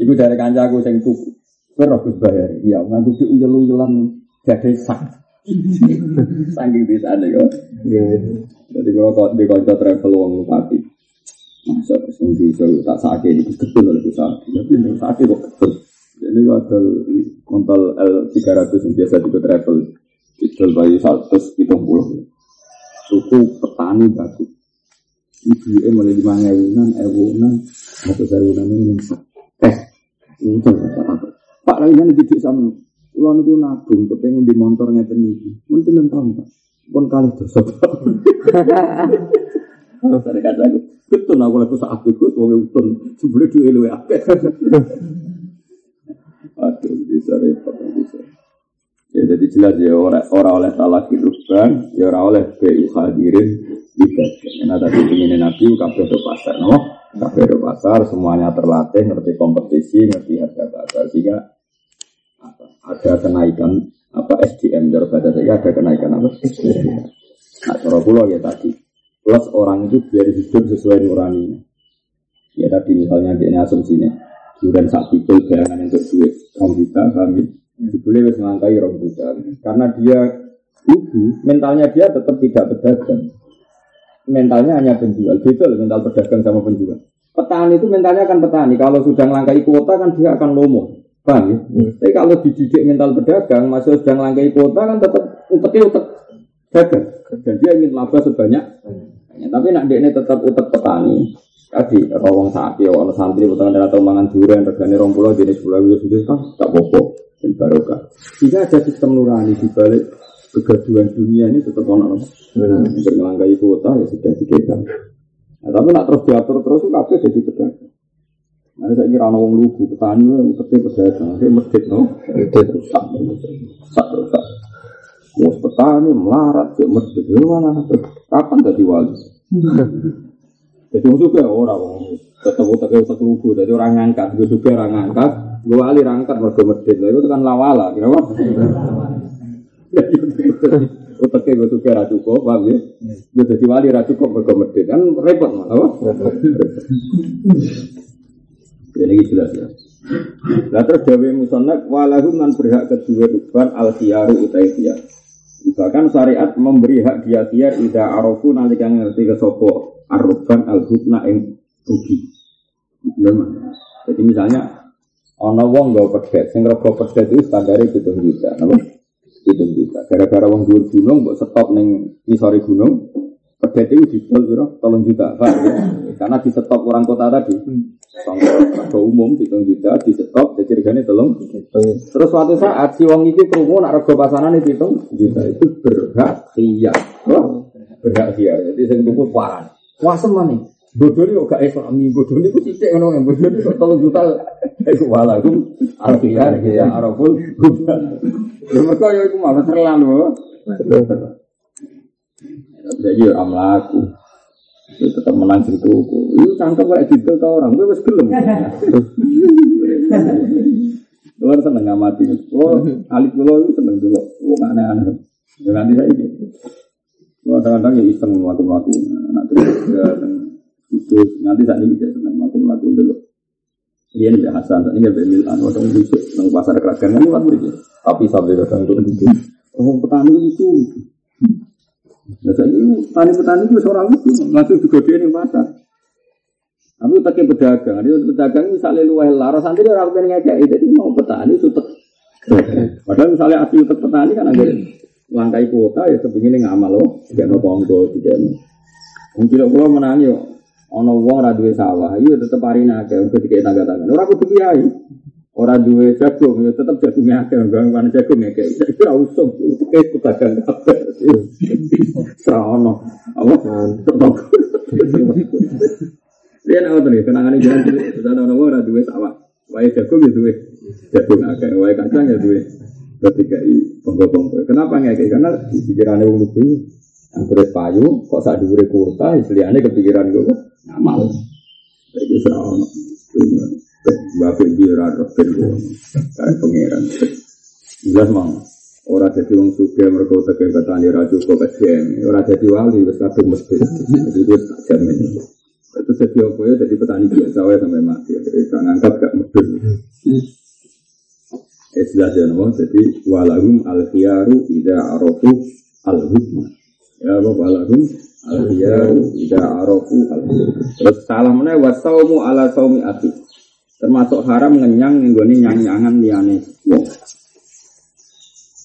Iku dari kancaku sing tuku. Kowe ora bayar. Iya, nganggo uyel-uyelan gade sak. Saking bisa nih kok. Jadi kalau kau di kanca travel wong pati. Masa sing bisa tak sakit itu betul oleh sakit. Tapi ini sakit kok betul. Jadi ada kontal L300 yang biasa juga travel. Itu bayi 100 itu puluh. Suku petani bagus. Ibu em mulai lima ewunan, ewunan, atau sewunan ini yang Eh, itu Pak lagi nanti didik sama. Ulang itu nabung, kepengen di motor ngeten. Mungkin tahun pak. Pun kali dosa. Dari kata aku, betul aku laku saat itu, wong utun, sebelum dua lu ya. Aduh, bisa repot, bisa. Ya jadi jelas ya orang orang oleh salah kirusban, ya orang oleh BU hadirin ibadah. Karena tadi ingin nabi kabeh pasar, no? Kafe di pasar, semuanya terlatih, ngerti kompetisi, ngerti harga pasar. Sehingga ada kenaikan apa SDM dari pada saya ada kenaikan apa SDM. Nah, cara pulau ya tadi. Plus orang itu biar hidup sesuai nuraninya. Ya tadi misalnya dia asumsinya, kemudian saat itu bayangan untuk duit rom juta, kami boleh wis ngelangkai rom juta. Karena dia ibu, mentalnya dia tetap tidak berdagang. Mentalnya hanya penjual. Betul mental pedagang sama penjual. Petani itu mentalnya akan petani. Kalau sudah ngelangkai kuota kan dia akan lomo. Paham ya? Hmm. Tapi kalau dididik mental pedagang, masih sudah ngelangkai kuota kan tetap uteknya utek dagang. Dan dia ingin laba sebanyak. Hmm. Tapi nak dia ini tetap utek petani. Tadi rawong sapi, orang santri, potongan darah atau mangan durian, regane rong pulau, jenis pulau itu sendiri kan tak bobo dan barokah. Jika ada sistem nurani di balik kegaduhan dunia ini tetap ono hmm. untuk melangkai kuota ya sudah dikekang. Nah, tapi nak terus diatur terus itu kabeh jadi pedagang. Nah, saya kira orang lugu petani itu seperti pedagang, dia masjid no, masjid rusak, rusak, rusak. Mau petani melarat, dia masjid, mana? Kapan jadi wali? Jadi juga orang ketemu tak tak lugu, jadi orang ngangkat, gue juga orang ngangkat, gue wali rangkat mergo masjid, itu kan lawala, kenapa? Utaknya gue juga ra cukup, paham ya? Gue jadi wali ra cukup mergo masjid, kan repot? Jadi ini jelas ya. Lah terus Dewi Musonnak walahum nan berhak kedua ruban al khiyaru utai Bahkan syariat memberi hak dia khiyar ida arofu nanti kan ngerti ke sopo arroban al hubna yang rugi. Jadi misalnya ono wong gak pedet, sing rego pedet itu standarnya hitung juta, napa? Hitung juta. Gara-gara wong dhuwur gunung mbok stop ning isore gunung, pedet itu didol piro? Tolong juta, Pak. Karena di stop orang kota tadi. Contoh umum hitung juta di stop jadi regane tolong. Terus suatu saat si wong iki krungu nak rego itu hitung juta itu berhak iya. Oh, berhak iya. Jadi sing tuku paran. Wah nih. Bodoh ini gak islami, bodoh ini kok cicik ngono bodoh kok tolong juta itu walakum alfiyar ya araful. Ya mereka ya itu malah terlalu. Jadi ya amlaku. Itu tetap menang sing tuku. Itu cangkem kayak gitu ke orang, gue wis gelem. Kulo seneng ngamati. Kulo alit kulo itu seneng dulu. Kulo aneh-aneh. Jangan saya ini. Kadang-kadang ya iseng melakukan Nah, terus ya, khusus nanti saat ini saya senang melakukan dulu. Dia nih Hasan, ini ya Milan, waktu itu nang pasar kerajaan kan luar biasa. Tapi sampai kadang itu itu, oh petani itu. Nah ini petani-petani itu seorang itu langsung dia nih pasar. Tapi utaknya pedagang, dia pedagang misalnya luar laras nanti dia orang pengen ngajak, jadi mau petani itu Padahal misalnya asli utak petani kan agak langkai kuota ya kepingin ngamal loh tidak no ponggo tidak no mungkin kalau menangi yo ono wong duwe sawah iya tetep hari nake untuk tiga tangga tangga ora kudu kiai ora duwe jagung ya tetep jagungnya akeh bang. Mana jagung kayak itu ora usum. Itu kayak pedagang kabeh serono apa? Dia nak kenangan ini jangan cilik sudah ono wong ora duwe sawah. Wae jagung ya duwe. Jagung akeh wae kacang ya duwe. Ketika i bongko-bongko. Kenapa kayak? Karena di pikirannya wong lugu yang kulit payu, kok saat diberi kuota, istilahnya kepikiran gue ngamal. Jadi serau Bapak biara rokin gue, kayak pangeran. Jelas mang, orang jadi wong suka mereka utak kayak petani raju kok SDM, orang jadi wali, wes kadung mesti. Jadi gue tak jamin. Itu setiap ya jadi petani biasa, ya sampai mati. Jadi tak ngangkat gak mudun. Ya nama jadi walahum al khiyaru ida arofu al hukma. Ya apa walahum al khiyaru ida arofu al hukma. Terus salah mana wasaumu ala saumi ati. Termasuk haram ngenyang nggone nyang-nyangan liyane wong.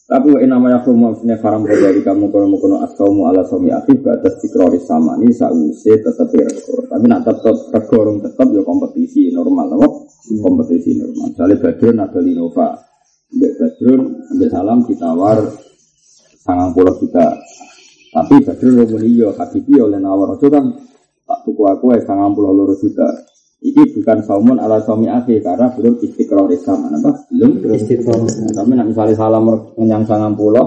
Tapi wa inama yakhrumu maksudnya haram terjadi kamu mau kono asaumu ala saumi ati batas tikrori sama ini sause tetap rego. Tapi nak tetap rego tetap ya kompetisi normal, apa? Kompetisi normal. Misalnya Badrun atau Linova, Mbak Badrun, Mbak Salam ditawar sangang puluh juta. Tapi Badrun ngomong iya, Habibi oleh nawar itu kan tak tuku aku ya sangang puluh loro juta. Ini bukan saumun ala suami akhir karena belum istiqrar Islam. Apa? Belum istiqrar. Tapi nak misalnya salam menyang sangang puluh,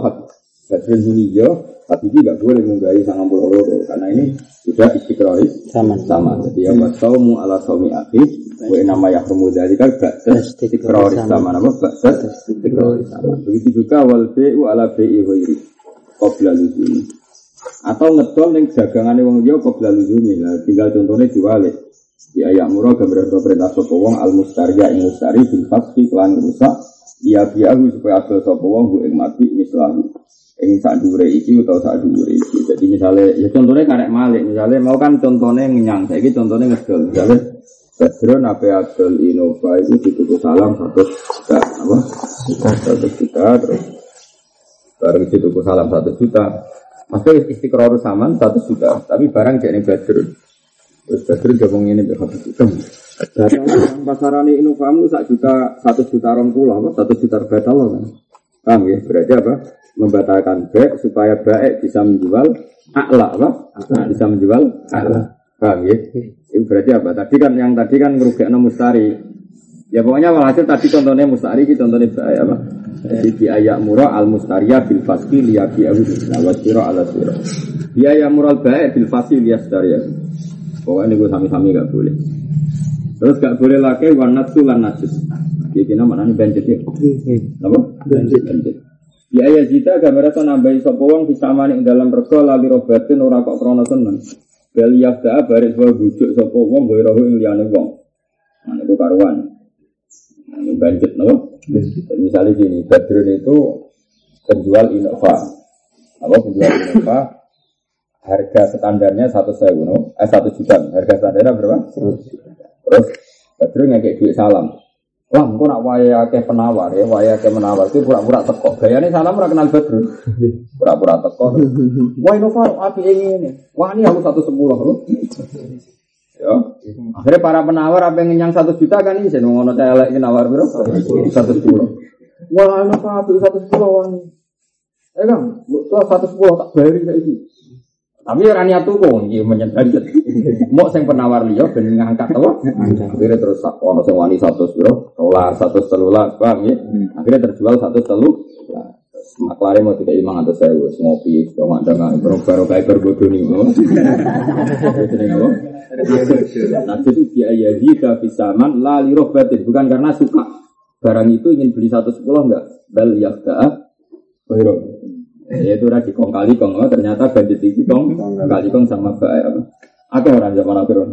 Badrun Huniyah tapi ini nggak boleh menggali sangat loro. Karena ini sudah istiqroris Sama. sama. Jadi ya wasaumu ala saumi akhi wa nama yahrumu dari kan istiqroris sama. Nama baksa istiqroris sama. Begitu juga wal bi'u ala bi'i ghairi qabla luzumi. Atau ngedol ning dagangane wong liya qabla luzumi. Lah tinggal contohnya diwalik di ayat murah gambar perintah sapa wong al mustariya ing mustari bil fasfi kelan rusak dia biahu supaya adol sapa wong bu ing mati mislahu ing sak dhuwure iki utawa sak dhuwure iki. Jadi misalnya ya contohnya karek malik, misalnya mau kan contohnya ngenyang, saiki contohnya ngedol. Misalnya Badron apa adol Innova itu dituku salam satu juta, apa? Satu juta terus baru dituku salam satu juta. Maksudnya istiqrar saman satu juta, tapi barang jadi Badron. Terus Badron gabung ini berapa juta? Datang pasaran Innovamu sak juta satu juta orang pulau, apa? Satu juta batal kan? Paham ya? Berarti apa? Membatalkan baik supaya baik bisa menjual akla apa? Bisa menjual akla. Paham ya? Itu berarti apa? Tadi kan yang tadi kan ngerugekno mustari. Ya pokoknya walhasil tadi contohnya mustari, ini contohnya baik apa? Jadi biaya murah al mustaria bil faski liya bi'ahu bisna wa siro ala siro. Biaya murah baik bil faski liya staria. Pokoknya ini gue sami-sami gak boleh. Terus gak boleh lagi warna tulan najis. Jadi mana nih banjir ya? Apa? Banjir. Banjir. Ya ya jita gambar itu nambahi sapa wong bisa mani ing dalam rego lali robatin ora kok krana seneng. Bel yafda baris wa bujuk sapa wong gawe roho ing liyane wong. Nah niku karuan. Nah ini banjir napa? Misalnya gini, Badrun itu penjual Innova. Apa penjual Innova? Harga standarnya satu sewu, no? eh satu juta. Harga standarnya berapa? Terus Badrun ngekek duit salam. Wah, engko nak waya akeh penawar ya, waya akeh menawar itu pura-pura teko. Gayane salam ora kenal Badrun. Pura-pura teko. Wah, Innova api ini. Wah, ini aku satu sepuluh loh. Ya. Akhirnya para penawar apa yang nyang satu juta kan ini saya ngono celek ini nawar bro satu sepuluh. Wah, enak satu satu sepuluh wah. Eh kan, satu sepuluh tak bayari kayak ini. Tapi orang niat tuh kok, iya menyentuh. Mau sing penawar liya ben ngangkat apa? Akhirnya terus ono sing wani satu sepuluh, dolar satu selulas, paham ya? Akhirnya terjual satu selu. Maklare mau tiga imang atau saya ngopi, dong ada nggak baru kayak berbodoh nih, Nasib itu biaya jika bisaman lali rohbatin bukan karena suka barang itu ingin beli satu sepuluh enggak bel yakda Bairo. Ya itu lagi kong kali kong, oh, ternyata bandit itu kong kali kong sama baik apa? Ada orang zaman akhiran,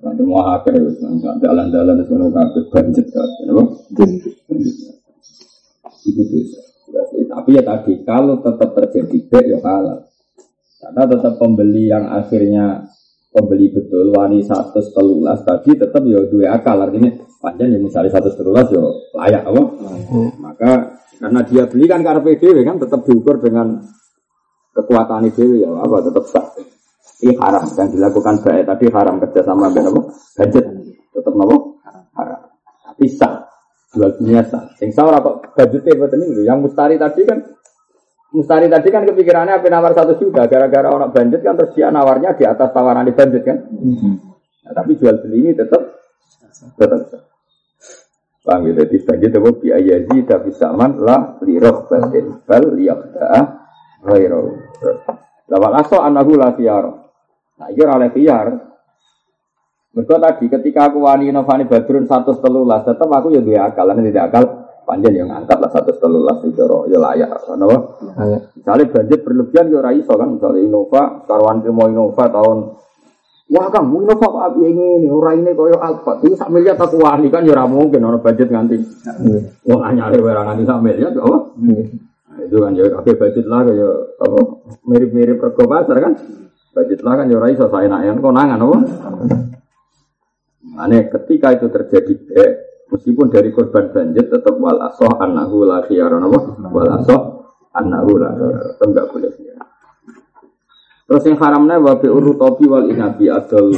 nanti mau akhir nggak jalan-jalan kafe bandit kan, apa? Itu dosa. Tapi ya tadi kalau tetap terjadi baik ya halal. Karena tetap pembeli yang akhirnya pembeli betul wani satu telulas tadi tetap ya dua akal artinya panjang ya misalnya satu telulas ya layak apa maka karena dia beli kan karpe dewe kan tetap diukur dengan kekuatan dewe ya apa tetap sah. Ini haram yang dilakukan baik tadi haram kerja sama dengan apa? Budget tetap nopo? Haram. Tapi sah. Jual dunia sah. Yang sah ora kok budgetnya betul ini yang mustari tadi kan Mustari tadi kan kepikirannya apa nawar satu juta. Gara-gara orang budget kan terus dia nawarnya di atas tawaran di budget kan. Nah, tapi jual beli ini tetap tetap. Bang gitu di budget itu biaya zi tapi saman lah liroh batin bal liyakta ghairo. Lawal aso anahu la khiyar. Nah iya oleh khiyar. Mereka tadi ketika aku wani novani badrun satu telulas tetap aku ya dua akal, tidak akal panjang yang angkat lah satu telulas itu ya layak, kenapa? Misalnya budget berlebihan ya raiso kan, misalnya Innova, karuan mau Innova tahun Wah kang, mau Innova apa api ini, orang ini koyo Alfa, itu sak miliar tak wani kan ya mungkin orang budget nganti. Wah hanya ada barang nganti sak miliar, apa? Nah, itu kan ya kafe budget lah kayak apa mirip-mirip rego pasar kan, budget lah kan ya saya nak konangan apa? Aneh ketika itu terjadi, eh, meskipun dari korban banjir tetap wal asoh annahu la khiyaran apa wal asoh annahu la tetap enggak boleh Terus yang haramnya wabi urutopi wal inabi adol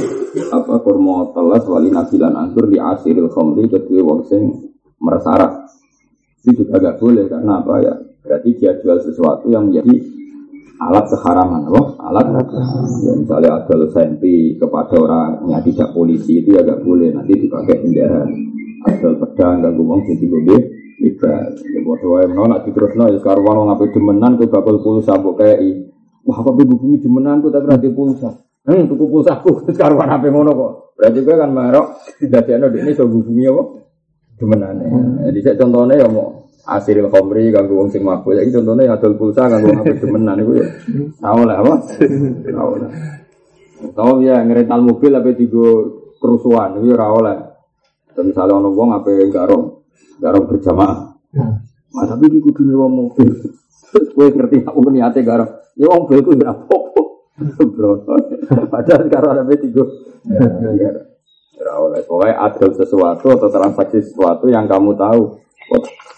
apa kurma telas wal inabi lan anggur di asiril khamri kedua wong sing meresara. Itu juga agak boleh karena apa ya? Berarti dia jual sesuatu yang menjadi alat keharaman, apa? Alat ya, misalnya adol sempi kepada orangnya tidak polisi itu ya agak boleh nanti dipakai penjara asal pedang ganggu wong jadi gue Iba, ya bodoh wae menawa nak diterusno ya karuan wong ape demenan kowe bakal pulsa kei. Wah, apa hubungi demenan ku tapi ra pulsa. Hmm, tuku pulsa ku karuan ape ngono kok. Berarti kowe kan marok dadekno dekne iso hubungi apa? Demenane. Jadi saya contohnya ya mau asil khomri ganggu wong sing mabuk. Saiki contohnya adol pulsa ganggu wong ape demenan iku ya. Tahu lah apa? Tahu lah. Tahu ya ngerental mobil ape digo kerusuhan itu ya ora oleh. Dan misalnya ono wong ape garong garong berjamaah. Nah, tapi iki kudu nyewa mobil. Kowe ngerti aku niate garong. Ya wong mobilku ora apa-apa. Bro. Padahal sekarang ada tiga. Ya oleh. Pokoknya ada sesuatu atau transaksi sesuatu yang kamu tahu.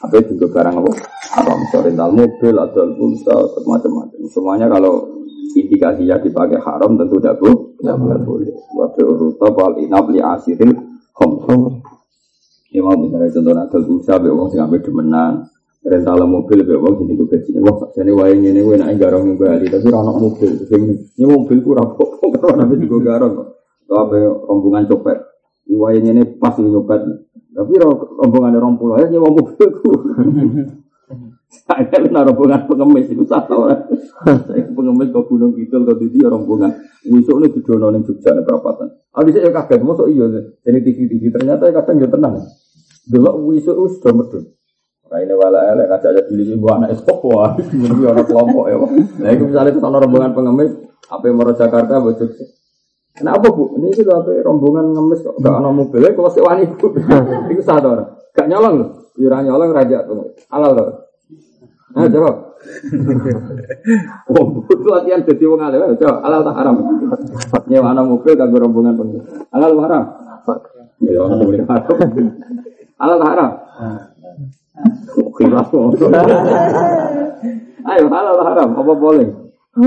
Apa juga barang apa? Apa misalnya rental mobil, atau pulsa, atau macam-macam. Semuanya kalau indikasinya dipakai haram tentu tidak boleh. Tidak boleh. Wabil ruta wal inab li asirin khomsom. Ya mau misalnya contoh adol pulsa, be wong sing ambil demenan, rental mobil be wong sing gaji. Wong sakjane wae ngene kuwi nek garong Bali, tapi ora ono mobil. Sing ini mobil ku ora kok karo nek digo garong kok. Atau rombongan copet. Wae ngene pas nyopet. Tapi rombongan rompul aja nyewa mobilku. Saya kena rombongan pengemis itu tau lah. Saya pengemis ke Gunung Kidul ke Didi rombongan. Wisuk ini didono ning Jogja nih perapatan. Abis saya kaget, masuk iya Jadi TV-TV ternyata kadang ya tenang. Dulu wisuk sudah medun. Nah ini wala elek ngajak aja pilih ibu anak esok wah ini orang kelompok ya. Nah itu misalnya ke sana rombongan pengemis, apa yang mau Jakarta buat Jogja. Kenapa bu? Ini itu apa rombongan ngemis kok gak ada mobilnya kalau sewa ibu. Itu sadar. Gak nyolong loh. Jurang nyolong raja tuh. Halal loh. Nah, jawab. Oh, itu latihan jadi wong alim. Jawab, halal tak haram. Nyewa anak mobil kagak rombongan pengen. Halal tak haram. Ya, orang haram. Halal haram. Khilaf. Ayo, halal haram. Apa boleh?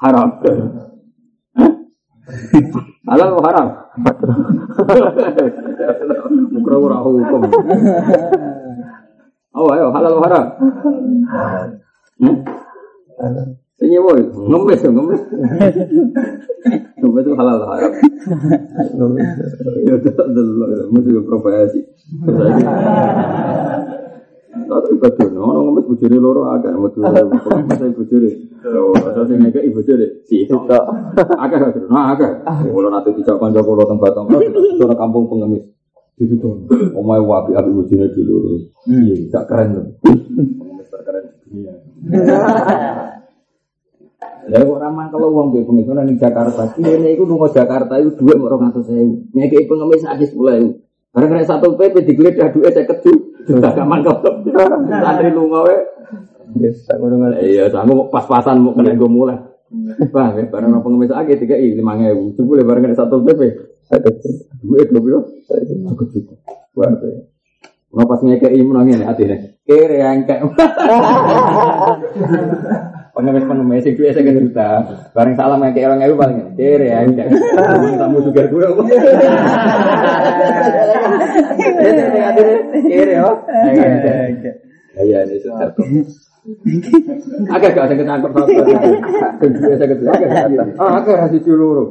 Haram. Halal haram? Mukra ora hukum. Oh, ayo halal haram? Hmm? Ini boy, ngemis ya ngemis. Ngemis itu halal haram? Ya udah dulu, mesti profesi. Tapi betul, orang ngemis bujuri loro agak, betul. Saya bujuri. Asal sing ngekek ibu jere. Si itu tak. Akeh akeh. Nah akeh. Kalau nanti dijak kanca kula teng Batang, sono kampung pengemis. Itu tuh. Omae wapi api ibu jere dulu. Iya, gak keren loh. Pengemis terkeren dunia. Lah kok ramah kalau uang be pengemis nang Jakarta. Kene iku lunga Jakarta itu dhuwit mok 200.000. Ngekeki pengemis sak 10.000. Barang kena satu PP digeledah duit saya keju. Sudah gaman kau. Santri lunga we Yes, tak ngono. Iya, aku pas-pasan mau kena gue mulai. Bang, ya, barang apa ngemis aja tiga i lima ngewu. Coba le barang satu PP. Duit gue bilang. Aku cukup. Wah, Mau pas ngekei menang ini hati nih. Kere yang kayak pengemis pengemis itu saya kan juta. Bareng salam ngekei orang ngewu paling kere kayak tamu juga gue. Kere oh. Iya, ini sudah. Agak gak ada ketangkep satu. Kedua saya agak Ah, agak hasil seluruh.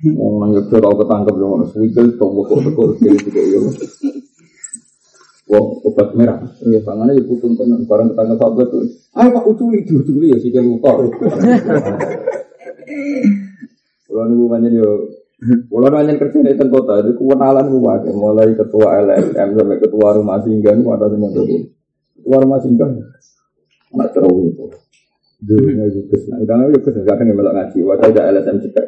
Wong nang yo tau ketangkep ngono suwil to kok kok kiri tiga yo. Wong obat merah. Ya pangane yo putun tenan barang ketangkep satu itu. Ayo Pak uculi diuculi ya sikil lupa. Kalau nunggu banyak yo kalau nanya kerja di kota, itu kewenalan gue pakai mulai ketua LSM sampai ketua rumah singgah, itu ada yang itu. Ketua rumah singgah, anak terus itu. Dunia itu ke sana, karena itu ke sana kadang yang melok ngaji, wadah ada LSM cekak.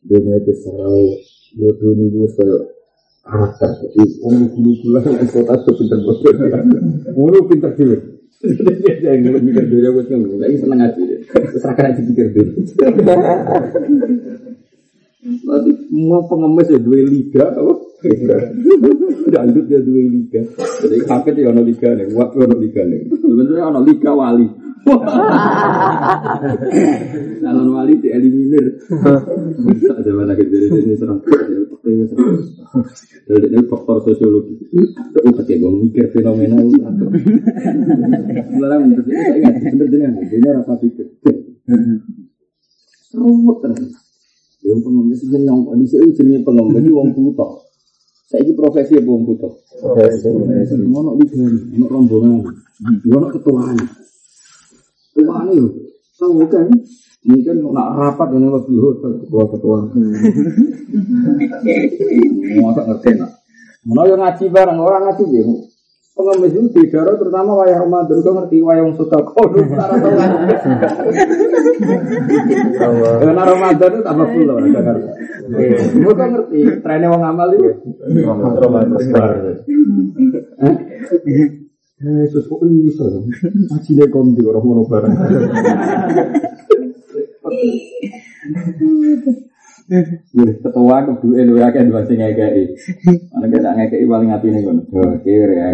Dunia itu serau, bodoh ini gue kayak karakter. Jadi orang dulu dulu yang kota itu pinter mulu pinter. Dia yang ngeluh mikir dia gue ngeluh, lagi seneng. Terus akan ngaji pikir dia. Nanti mau pengemis ya dua liga, apa? Dangdut ya dua liga. Jadi kakek ya ono liga nih, waktu ono liga nih. Sebenarnya ono liga wali. Calon wali dieliminir. Bisa ada mana kejadian ini serang. Jadi ini faktor sosiologi. Itu pakai gue mikir fenomena itu. Sebenarnya bener saya ingat bener jenengan. Ini rasa pikir. Ruwet terus. Yang pengemis itu yang kondisi itu jenis pengemis wong buta. Saya ini profesi apa wong butuh? Profesi. Ono ligan, ono rombongan, ono ketuaan. Ketuaan itu, tahu kan? Mungkin nak rapat ini lebih hotel ketua ketua. Mau tak ngerti nak? Mana yang ngaji bareng orang ngaji ya? Pengemis itu di daerah terutama wayang Ramadan kau ngerti wayang suka kau Karena Ramadan itu tambah full orang Jakarta. Gue kan ngerti trennya wong amal itu. Eh, Yesus kok? Ngaji deh konti orang mau bareng. Ya, ketua kedua lu ya kan dua sing ngekei. Mana kita ngekei paling hati nih kan. Kiri ya.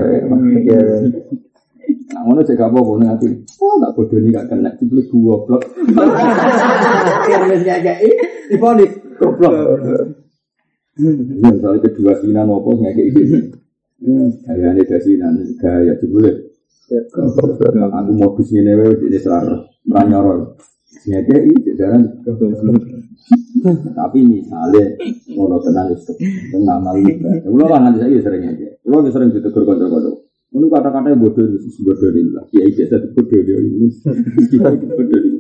Nah, ngono cek apa boleh hati. Oh, tak bodoh nih gak kena dibeli dua blok. Kira wis ngekei, diponis goblok. Ya, soalnya kedua sinan apa ngekei. Gaya ini dasinan, gaya jebule. Aku modus ini wae ini selar, ranyoro. Ngekei, jajaran tapi misalnya ngono tenan itu tengah malu Kulo kan nanti saya sering aja. Kulo sering ditegur kanca-kanca. Ngono kata-kata bodoh itu bodoh lah. Ya biasa bodoh dia ini. Kita bodoh ini.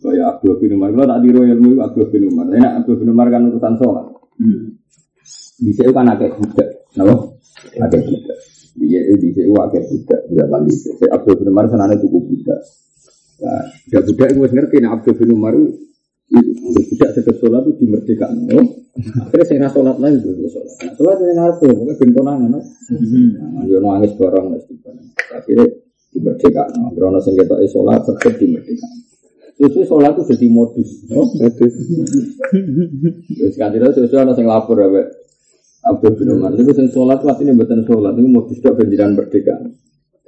Kayak Abdul bin Umar, kalau tak tiru ilmu Abdul bin Umar. Enak Abdul bin Umar kan urusan sholat. Di sini kan agak budak, kenapa? Agak budak. Di sini di sini agak budak, tidak balik. Saya Abdul bin Umar sana cukup budak. Nah, budak budak itu ngerti, nah Abdul bin Umar itu tidak sedek sholat itu dimerdekakan. Akhirnya saya nggak sholat lagi itu sholat. Nah, sholat saya nggak tahu, mungkin ben konangan. No? Nah, dia nangis mesti Akhirnya dimerdekakan. Akhirnya orang sing ketok sholat sedek dimerdekakan. Terus sholat itu jadi modus. Modus. Terus tidak sesuai orang yang lapor ya, Abdul bin Umar. Itu sing sholat ini betul sholat itu modus dok penjiran merdeka.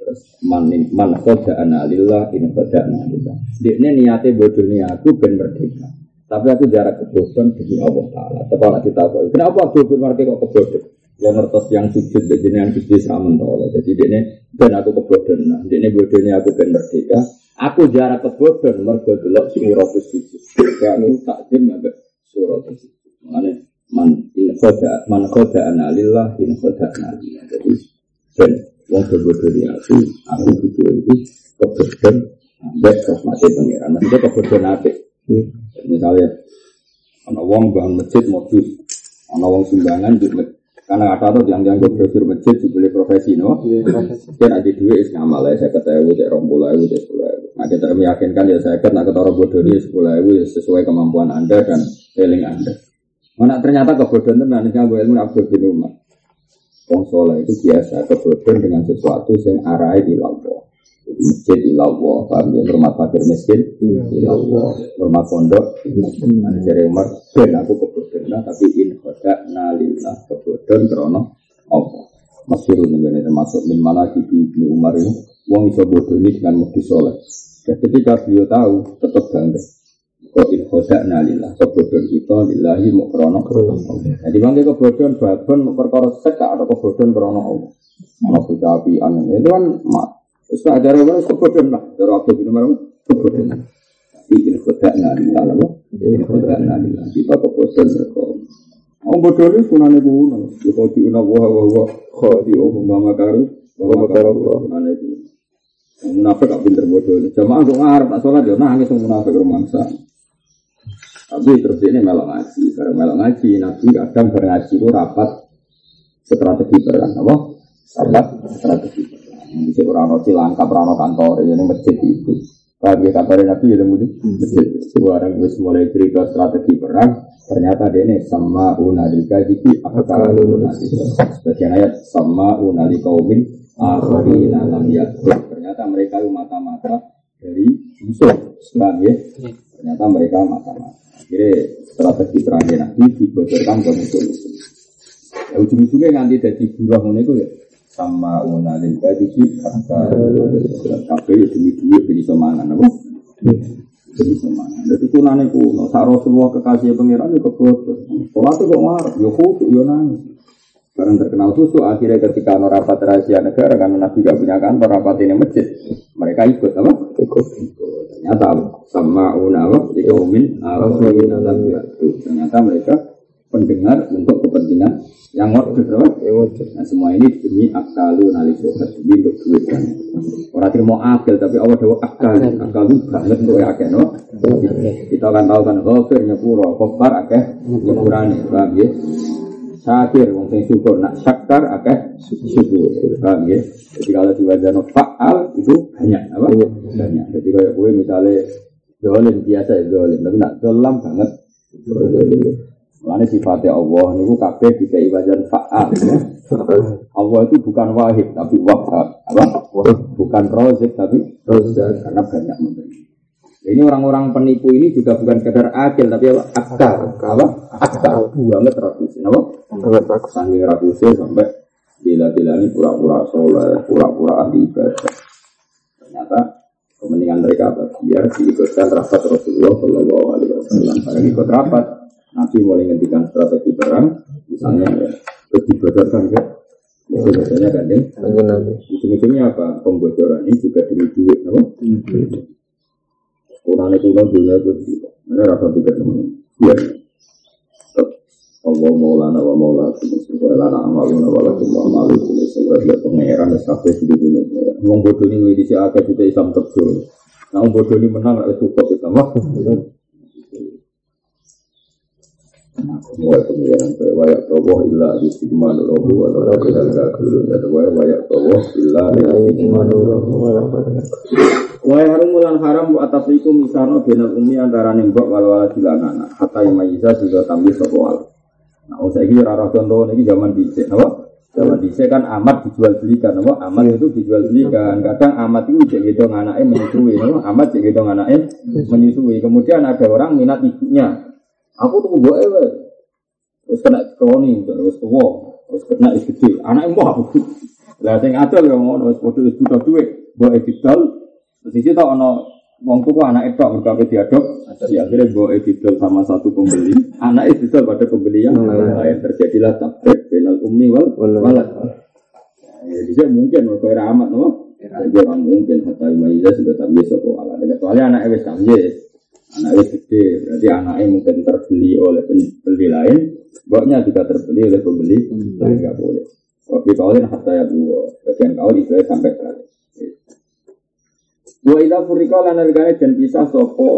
Terus man man koda analillah ini koda analillah. Niatnya bodoh nih aku ben merdeka. Tapi aku jarak kebodohan demi Allah Taala. Tepat kita tahu. Kenapa Abdul bin Umar kok kebodohan? Ya ngertos yang sujud, jadi yang sujud sama Allah. Jadi dia ben aku kebodohan. Nah, dia bodohnya aku ben merdeka. Aku jarak kebodohan mergo delok surat sujud. Kamu takdim ambek surat sujud. Man in khoda man khoda analillah in khoda analillah. Jadi ben wong kebodohan aku, aku butuh itu kebodohan ambek rahmati pengiran. Maksudnya kebodohan apa? Misalnya, ana wong bangun masjid modus, ana wong sumbangan di. Karena kata tuh yang yang brosur masjid dibeli profesi no, kan ada duit is ngamal ya saya kata ibu cek rombol ibu cek sepuluh ibu. Nah kita meyakinkan ya saya kata ketara bodoh dia sepuluh ibu sesuai kemampuan anda dan feeling anda. Mana ternyata kebodohan itu nanti gue ilmu abdul bin umar. Wong soleh itu biasa kebodohan dengan sesuatu yang arahnya di lampau. Masjid ilallah, paham ya, rumah fakir miskin ilallah, rumah pondok Ada dari Umar, ben aku kebodohan, tapi in khoda nalillah kebodohan krono Allah. Masih ini termasuk min mana di Ibnu Umar ini, wong iso bodoh ini dengan mukti soleh. Dan ketika beliau tahu, tetap bangga. Kok in khoda nalillah kebodohan itu lillahi mau krono. Jadi bangga kebodohan, babon perkara sek atau kebodohan krono Allah. Mau bocah api aneh, itu kan mak Terus ajaran orang kebodohan lah. Cara Abdul bin Umar kebodohan. Tapi ini khodak nalillah lah. Khodak nalillah. Kita kebodohan mereka. Om bodoh ini sunane kuno. Kau diuna wah wah wah. Kau di umum mama karu. Mama karu sunane kuno. Munafik gak pinter bodoh. Jamaah untuk ngarep tak sholat ya nangis munafik rumangsa. Tapi terus ini melok ngaji. Karena melok ngaji, nabi kadang berngaji itu rapat strategi perang. Apa? Rapat strategi perang. Bisa orang cilangkap, orang kantor, ya ini masjid itu. Kalau kantor nabi ya temu masjid. Seorang wis mulai cerita strategi perang, ternyata dia ini sama unalika diki akal Sebagian ayat sama unali kaumin akhari nalam yakut. Ternyata mereka itu mata-mata dari musuh Islam ya. Ternyata mereka mata-mata. Akhirnya strategi perangnya nabi dibocorkan ke musuh-musuh. Ya, ujung-ujungnya nanti jadi buruh itu ya sama unalil kadiki kata kabeh demi duit beli semangan apa beli semangan jadi kunane kuno saro semua kekasih pangeran itu kebodoh sholat itu kok marah ya khusus ya nangis karena terkenal susu akhirnya ketika rapat rahasia negara karena nabi gak punya kantor rapat ini masjid mereka ikut apa ternyata sama una apa di kaumin ternyata mereka pendengar untuk kepentingan yang wajib, Nah semua ini demi akalu nalisokat demi untuk duit kan. Orang tidak mau akal tapi Allah dewa akal, akal. Itu banget untuk akal, no? Kita akan tahu kan, kafir nyepuro, kafar akeh nyepurane, paham ya? Syakir, wong sing syukur, nak syakar akeh syukur, paham ya? Jadi kalau diwajano faal itu banyak, apa? Banyak. Jadi kalau gue misalnya dolim biasa ya dolim, tapi nak dolam banget. Mulane sifatnya Allah niku kabeh dikai wajan fa'al ya. Allah itu bukan wahid tapi wahab. Apa? Bukan rozik tapi rozak karena banyak memberi. Ini orang-orang penipu ini juga bukan sekedar akil tapi apa? Akal. Apa? Akal. Banget rakusin. Apa? Banget rakusin. Sambil rakusin sampai bila-bila ini pura-pura soleh, pura-pura ahli ibadah. Ternyata kepentingan mereka apa? Biar diikutkan rapat Rasulullah Shallallahu Alaihi Wasallam. Pada ikut rapat, Nabi mulai ngendikan strategi perang, misalnya ya, terus dibocorkan ke biasanya kan ya. Ujung-ujungnya apa? Pembocoran ini juga demi duit, apa? Kurangnya kurang dunia itu juga. Ini rasa pikir teman. Ya. Allah maulana wa maula Semoga lana amaluna wa lakum wa amalu Semoga dia pengeran dan di dunia Wong bodoh ini di si kita Islam terjun Nah bodoh ini menang itu top Islam Wa pengiran kaya wayak tawah illa yustikman robu wa lana kidal kafirun Dan wayak tawah illa wa harum mulan haram bu atas itu misalnya benar umi antara nembok wal wal anak hatta majiza juga tampil soal. Nah, usai ini rara contoh ini zaman dicek, apa? Zaman dicek kan amat dijual belikan, apa? Amat itu dijual belikan. Kadang amat itu cek gitu anaknya menyusui, apa? Amat cek gitu anaknya menyusui. Kemudian ada orang minat ibunya. Aku tuh gue ewe. Terus kena kroni, terus tua, terus kena is gede. Anak mau aku. Lah sing adol yang ngono wis padha juta duit, mbok edidol. Terus iki tok ana wong tuku anak itu mereka diadop. Jadi akhirnya mbok edidol sama satu pembeli. Anak itu pada pembeli yang lain terjadilah tabrik penal ummi wal walad. Ya, jadi mungkin mereka era amat, no? Orang mungkin kata Imaizah sudah tamyiz atau ala. Kecuali anak wis tamyiz. Anak wis gede, berarti anaknya mungkin terbeli oleh pembeli lain. Boknya juga terbeli oleh pembeli lain, nggak boleh. Waktu kawin hatta ya dua, bagian kawin itu sampai kali. Wa ila furika lan nalikane den pisah sapa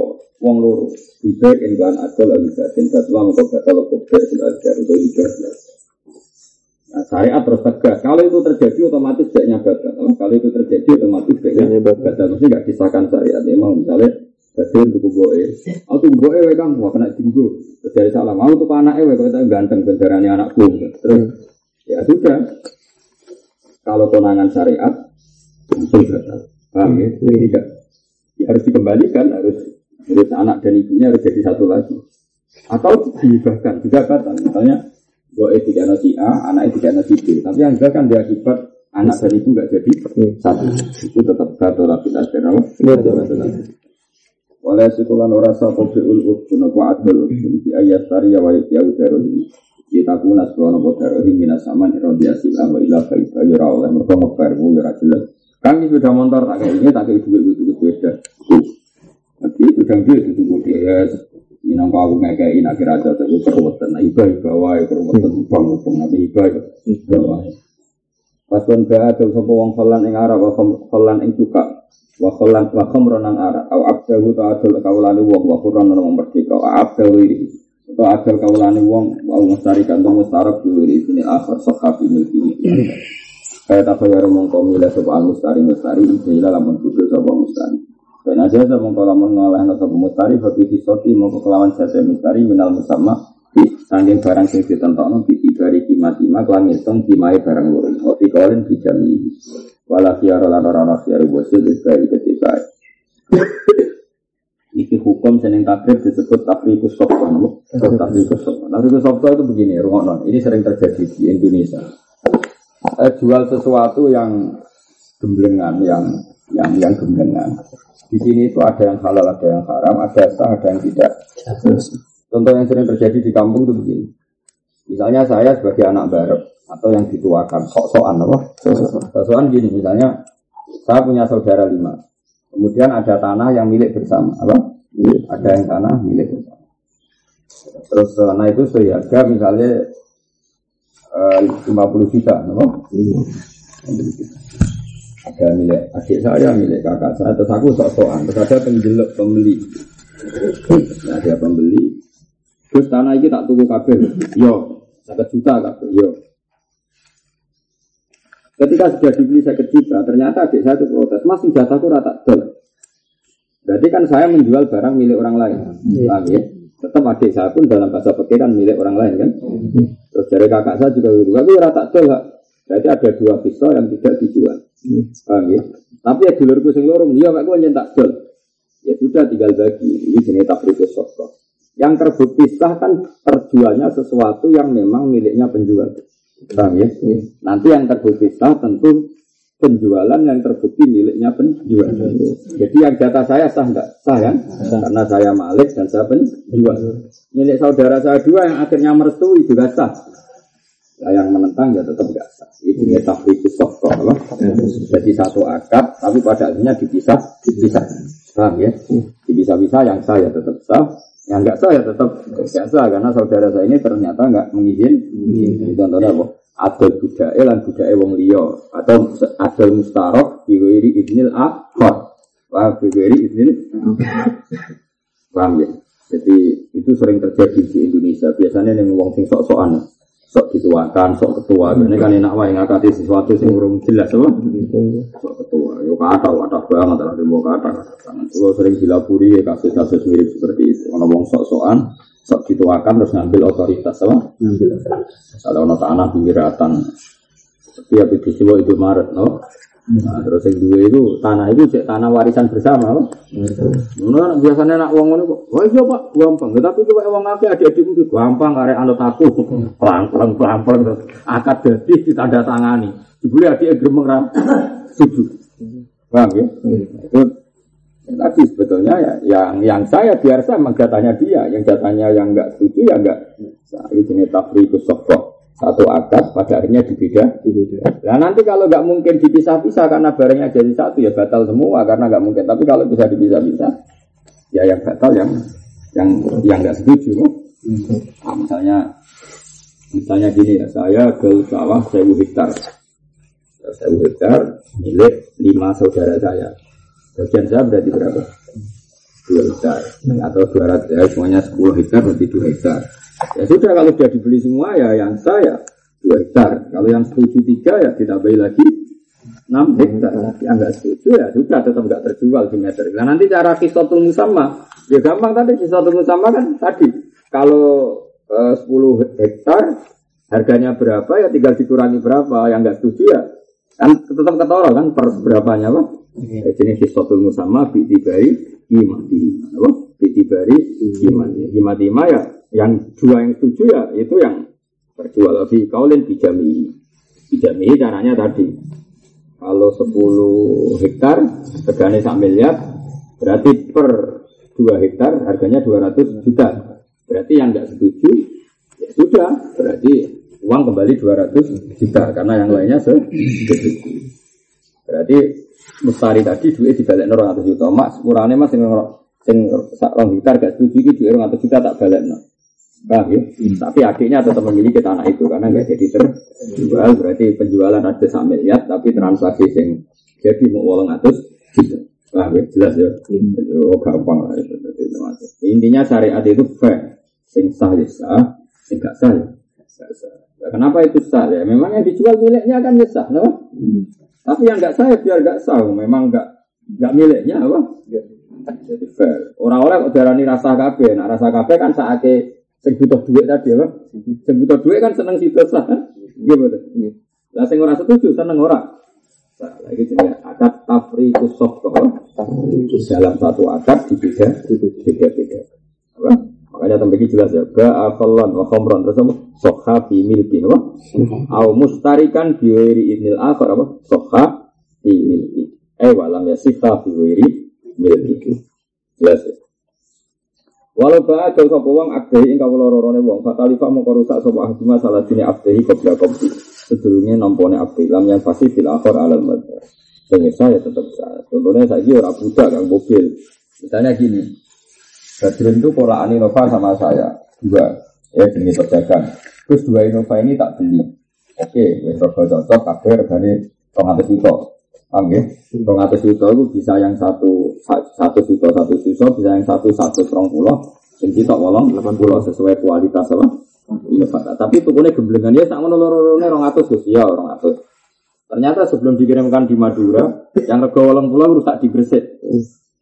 wong loro. Ibe ingkang adol lan bisa den fatwa mengko batal kubur sudah ada untuk ibadah. Nah, syariat terus tegas. Kalau itu terjadi otomatis baiknya batal. Kalau itu terjadi otomatis baiknya batal. Mesti nggak kisahkan syariat. Memang misalnya Badul tuku boe, aku boe wae kang, wah kena tinggu. Terus dari salam, aku tuku anak wae, kau ganteng bendarane anakku. Terus ya sudah. Kalau konangan syariat langsung batal. Paham ya? Jadi tidak ya harus dikembalikan, harus harus anak dan ibunya harus jadi satu lagi. Atau dihibahkan juga batal. Misalnya boe tiga nasi A, anaknya tiga nasi B. Tapi yang juga kan dia akibat anak dan ibu nggak jadi satu. Itu tetap batal tapi tidak Oleh sekulan ora sapa fi'ul udhun wa adul Di ayat tariya wa ya udarul Kita kuna sekolah nopo darohim minas saman Irodi asilah wa ilah baikah Yura oleh mereka ngebarmu yura jelas Kan ini sepeda motor tak kayak ini tak kayak duit itu sepeda Tapi sudah dia itu tunggu dia Minang kau ngekei nak kira aja tapi perwatan Nah iba iba wae perwatan bang upang Nabi iba iba Pas pun gak ada sopo wong kholan ing arah Kholan ing juga wa khalan wa khamran an ara au abdahu ta adul kaulane wong wa qur'an nang merdeka. Wa abdahu to adul kaulane wong wa mustari kantong mustarak di sini akhir sahabi milki kaya ta kaya mongko mila sapa mustari mustari ila lamun kudu sapa mustari. Ben aja sa mongko lamun ngalahna sapa mustari bagi sisoti mongko kelawan jasa mustari minal musamma Sangking barang sing ditentokno ditibari kima-kima kelan ngitung kimae barang loro. Opi kalian dijami. Wala fiaro lan ora ana fiaro bosil dari ketika. Iki hukum seneng takdir disebut tafrikus sokon. Tafrikus sokon. Tafrikus sokon itu begini, rungonon. Ini sering terjadi di Indonesia. Eh, jual sesuatu yang gemblengan, yang yang yang gemblengan. Di sini itu ada yang halal, ada yang haram, ada sah, ada yang tidak. Contoh yang sering terjadi di kampung itu begini. Misalnya saya sebagai anak barep atau yang dituakan sok-sokan apa? Sok-sokan gini misalnya saya punya saudara lima. Kemudian ada tanah yang milik bersama apa? Ada yang tanah milik bersama. Terus tanah itu seharga misalnya eh, lima puluh juta, no? Ada milik adik saya, milik kakak saya, terus aku sok-sokan, terus ada penjeluk pembeli. Nah, ada pembeli, terus tanah ini tak tunggu kabel, yo, satu juta kabel, yo. Ketika sudah dibeli saya juta, ternyata adik saya itu protes, mas jatahku rata dol. Berarti kan saya menjual barang milik orang lain, paham ya? Tetap adik saya pun dalam bahasa pikiran milik orang lain kan. Terus dari kakak saya juga gitu, tapi rata dol, Berarti ada dua pisau yang tidak dijual. Paham ya? Tapi ya dulurku sing lorong, iya gue nyentak jual. Ya sudah tinggal bagi. Ini jenis tafrikus sokro. Yang terbukti sah kan terjualnya sesuatu yang memang miliknya penjual. Paham ya? Nanti yang terbukti sah tentu penjualan yang terbukti miliknya penjual. Jadi yang jatah saya sah enggak? Sah kan? Karena saya malik dan saya penjual. Milik saudara saya dua yang akhirnya merestui juga sah. Nah, yang menentang ya tetap enggak sah. Itu ya tahrikus sokko. Jadi satu akad, tapi pada akhirnya dipisah, dipisah. Paham ya? Dipisah-pisah yang sah ya tetap sah, yang enggak sah ya tetap enggak sah karena saudara saya ini ternyata enggak mengizinkan. Contohnya apa? Adol budaya lan budaya wong liya atau adol mustarok diwiri idnil akhor. Wah, diwiri idnil Paham ya? Jadi itu sering terjadi di Indonesia. Biasanya yang wong sing sok-sokan sok dituakan, sok ketua. Ini kan enak wae ngakati sesuatu sing urung jelas apa? Sok ketua. Yo kata kata banget lah demo kata. Kalau sering dilapuri ya kasus-kasus mirip seperti itu. Ono wong sok-sokan, sok dituakan terus ngambil otoritas apa? Ngambil otoritas. Kalau ono tanah pinggiratan. Tapi apa itu itu Maret, no? Nah, terus yang dua itu tanah itu cek tanah warisan bersama? Nah, biasanya nak uang itu, wah iya pak, gampang. Tapi kalau uang akeh adik-adik itu gampang, karena anut aku, pelan pelan pelan pelan terus akad jadi ditanda tangani. Dibeli adik gemeng ram, setuju. Paham ya? Itu ya, tadi sebetulnya ya, yang yang saya saya jatahnya dia, yang jatahnya yang enggak setuju ya enggak. Nah, ini jenis tafrikus sokok satu akad pada akhirnya dibeda dibeda. Nah nanti kalau nggak mungkin dipisah-pisah karena barangnya jadi satu ya batal semua karena nggak mungkin. Tapi kalau bisa dipisah-pisah ya yang batal yang yang yang nggak setuju. Nah, misalnya misalnya gini ya saya ke sawah sewu hektar, sewu hektar milik lima saudara saya. Bagian saya berarti berapa? Dua hektar atau dua ratus ya semuanya sepuluh hektar berarti dua hektar. Ya sudah kalau sudah dibeli semua ya yang saya dua hektar. Kalau yang setuju tiga ya ditambahi lagi enam hektar. Yang nggak setuju ya sudah tetap nggak terjual di meter. Nah nanti cara kisotul sama ya gampang tadi kisotul sama kan tadi kalau eh, 10 hektar harganya berapa ya tinggal dikurangi berapa yang nggak setuju ya kan tetap ketoro kan per berapanya apa? Ya, jenis kisotul sama bi tibai imati apa? Bi tibari imati imati ya yang dua yang setuju ya itu yang berjual lebih kaulin bijami. Bijami caranya tadi. Kalau 10 hektar regane sak miliar berarti per 2 hektar harganya 200 juta. Berarti yang tidak setuju ya sudah berarti uang kembali 200 juta karena yang lainnya setuju. Berarti mustari tadi duit dibalik 200 juta. Mak sepurane mas sing sak hektar gak setuju iki duit 200 juta tak balik no. Paham ya? Hmm. Tapi akhirnya tetap memiliki tanah itu karena nggak jadi terjual. Berarti penjualan ada sampai lihat, tapi transaksi yang jadi mau uang atas gitu. Paham ya? Jelas ya? Hmm. Oh gampang lah itu. Intinya syariat itu fair. Sing sah ya sah, sing gak sah ya sah. Nah, kenapa itu sah ya? Memang yang dijual miliknya kan ya sah, no? Hmm. Tapi yang nggak sah ya biar nggak sah. Memang nggak nggak miliknya apa? Jadi fair. Orang-orang kok darani rasa kabeh. Nah rasa kabeh kan saatnya Sing butuh duit tadi apa? Sing butuh. Duit kan seneng situ sah. Iya. Betul. Lah sing ora setuju seneng ora. Nah, lagi jenis akad tafriqus sofko dalam satu akad di tiga tiga tiga apa? Makanya tempat ini jelas ya. Ga afalan wa khomron terus apa? Sokha fi milkin apa? Au mustarikan biwiri idnil akhar apa? Sokha fi milki eh walam ya sifah fi wiri milki jelas ya Walau ba'a jauh sapa wong akdehi ing kawula rorone wong fatalifa mongko rusak sapa ahduma salah dini akdehi qabla qabdi sedurunge nampone abdi lam yang pasti fil akhir alal madhar sing saya tetap saya contohnya saya ora budak kang mobil misalnya gini Badrun itu pola Nova sama saya dua ya jenis pedagang. Terus dua Innova ini tak beli. Oke, wes rego cocok kabeh regane 200 juta. Paham ya? 200 juta itu bisa yang satu satu juta satu juta bisa yang satu satu serong pulau. Yang kita wolong 80 sesuai kualitas apa? Innova. Tapi tukunya gemblengan ya tak ngono loro-lorone 200 Gus. Ya 200. Ternyata sebelum dikirimkan di Madura, yang rego wolong pulau rusak di Gresik.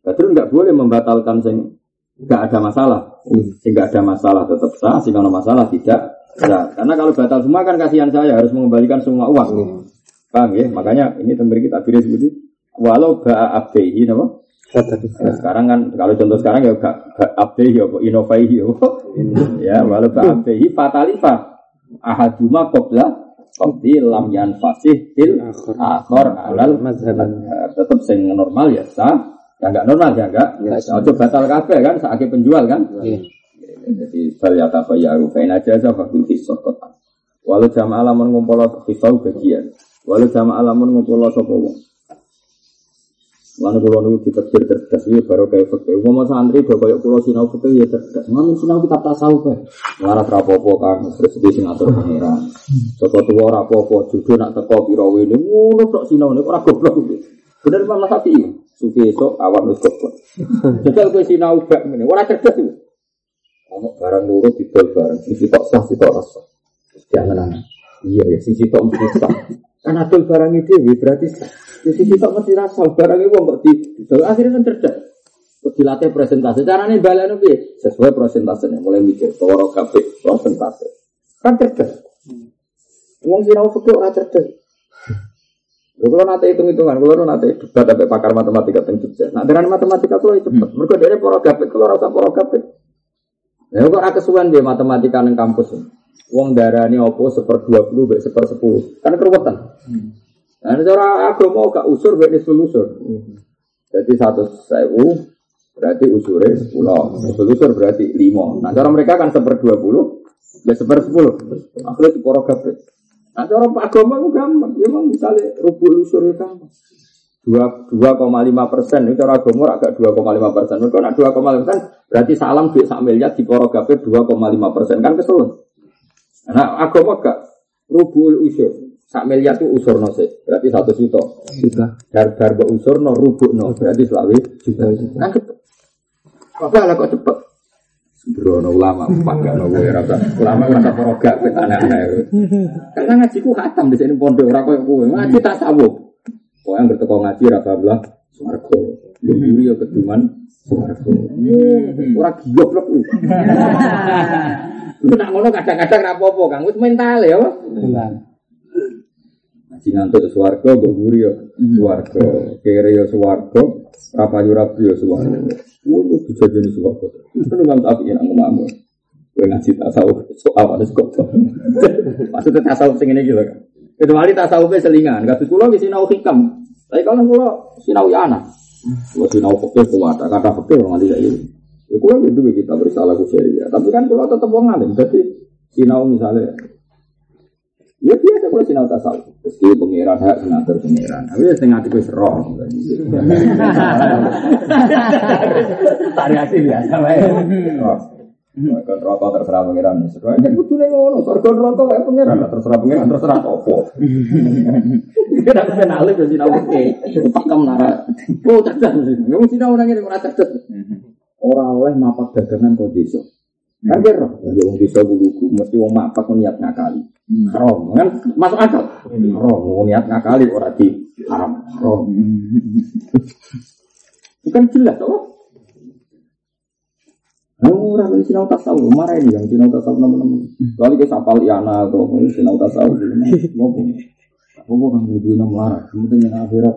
Badrun nggak boleh membatalkan sing nggak ada masalah, sehingga ada masalah tetap sah, sehingga ada masalah tidak sah. Karena kalau batal semua kan kasihan saya harus mengembalikan semua uang. Paham ya? Makanya ini tembri kita pilih seperti walau ba'a abdehi nama Nah, sekarang kan kalau contoh sekarang ya gak abdehi ya inovaihi ya ya walau ba'a abdehi fatalifa ahaduma qabla Kopi lam yan fasih til akhor alal mazhab. Tetap sing normal ya sah. Ya enggak normal ya enggak. Ojo batal kabeh kan sakit penjual kan. Jadi bal ya tafayaru fa in ajaza fa fil hisab Walau jamaah lamun ngumpul hisab bagian. Walau jamaah lamun ngumpul sapa wong. Mana kulo niku ditetir cerdas iki baru kayak fakir. Umpama santri do koyo kulo sinau fakir ya cerdas. Ngamen sinau kitab tasawuf kae. Laras rapopo kan terus di sing atur pangeran. Saka tuwa rapopo jujur nak teko pira wene ngono tok sinau nek ora goblok iki. Bener Imam Syafi'i. Sufi esuk awan wis goblok. Jajal kowe sinau gak ngene ora cerdas iki. Ono barang loro didol bareng sing sitok sah sitok rasa. Jangan Iya ya sing sitok mesti sah. Kan adol barang itu berarti. Jadi kita mesti rasa barang itu kok di akhirnya kan cerdas. Terus dilatih presentasi. Caranya balik nabi sesuai presentasinya. Mulai mikir toro kafe presentasi. Kan cerdas. Wong sinau fikih ora cerdas. Kalau nanti hitung-hitungan, kalau nanti debat sampai pakar matematika teng Jogja. Nah, dengan matematika kalau itu. Mereka dari poro kalau rasa poro. Ya kok ora kesuwen dia matematika neng kampus. Wong darani opo seper 20 mbek seper 10. Kan keruwetan. Nah, cara agama gak usur baik nisul usur. Jadi satu sewu berarti usurnya sepuluh. Nisul usur berarti lima. Nah, cara mereka kan seper dua puluh, ya seper sepuluh. Akhirnya sepuluh gabe. Nah, cara agama itu gampang. Ya memang misalnya rubuh usur itu gampang. Dua dua koma lima persen. Ini cara agama agak dua koma lima persen. Mereka nak dua koma lima persen berarti salam duit sak miliar di poro gabe dua koma lima persen kan kesel. Nah, agama gak rubuh usur. Sak miliar itu usur no sih, berarti satu juta. Juta. Dar dar be usur no rubuk no, berarti selawi juta. Kan cepet. Apa lah kok cepet? Sembrono ulama, empat gak no gue rasa. Ulama rasa poroga, pet anak-anak. Karena ngajiku khatam di sini pondok, koyo kowe. Ngaji tak sabuk. Kok yang berteko ngaji rasa belah swarga. Gemburi ya keduman swarga. Ora goblok. Lu nak ngono kadang-kadang ra apa-apa, Kang. Wis mental ya. Ngaji ngantuk swarga, mbok guri yo swarga, kere yo swarga, rapayu rapi yo swarga. Ngono dijajeni swarga. Itu memang tapi enak ngomong. Kowe ngaji tasawuf soal ada kok. Maksudnya tasawuf sing ngene iki lho. Kecuali tasawufnya selingan, kados kula wis sinau hikam. Tapi kalau kula sinau ya anak. Kula sinau fikih kuat, kata fikih nganti saiki. Ya kula gitu kita bersalah ku ya. Tapi kan kula tetep wong alim. Dadi sinau misalnya Ya biasa kalau sinau tasawuf. Terus dia pengiran hak senator pengiran. Tapi ya setengah itu roh. Variasi biasa lah. Kan rokok terserah pengiran. Sesuai kan kudu nih ngono. Surga rokok kayak pengiran. Terserah pengiran. Terserah topo. Kita aku kenal alif sinau oke. Pakem nara. Oh cerdas. Ngomong sinau orang ini merasa cerdas. Orang oleh mapak dagangan kau desa. Kan kira, ya wong desa buluku, mesti wong mapak niat ngakali. Haram, kan masuk akal. Haram, niat ngakali ora di haram. Haram. Bukan jelas, oh. Ini sinau tasawuf, marah ini yang sinau tasawuf nama-nama. Kali ke sapal iana atau sinau tasawuf. Apa kan penting yang akhirat.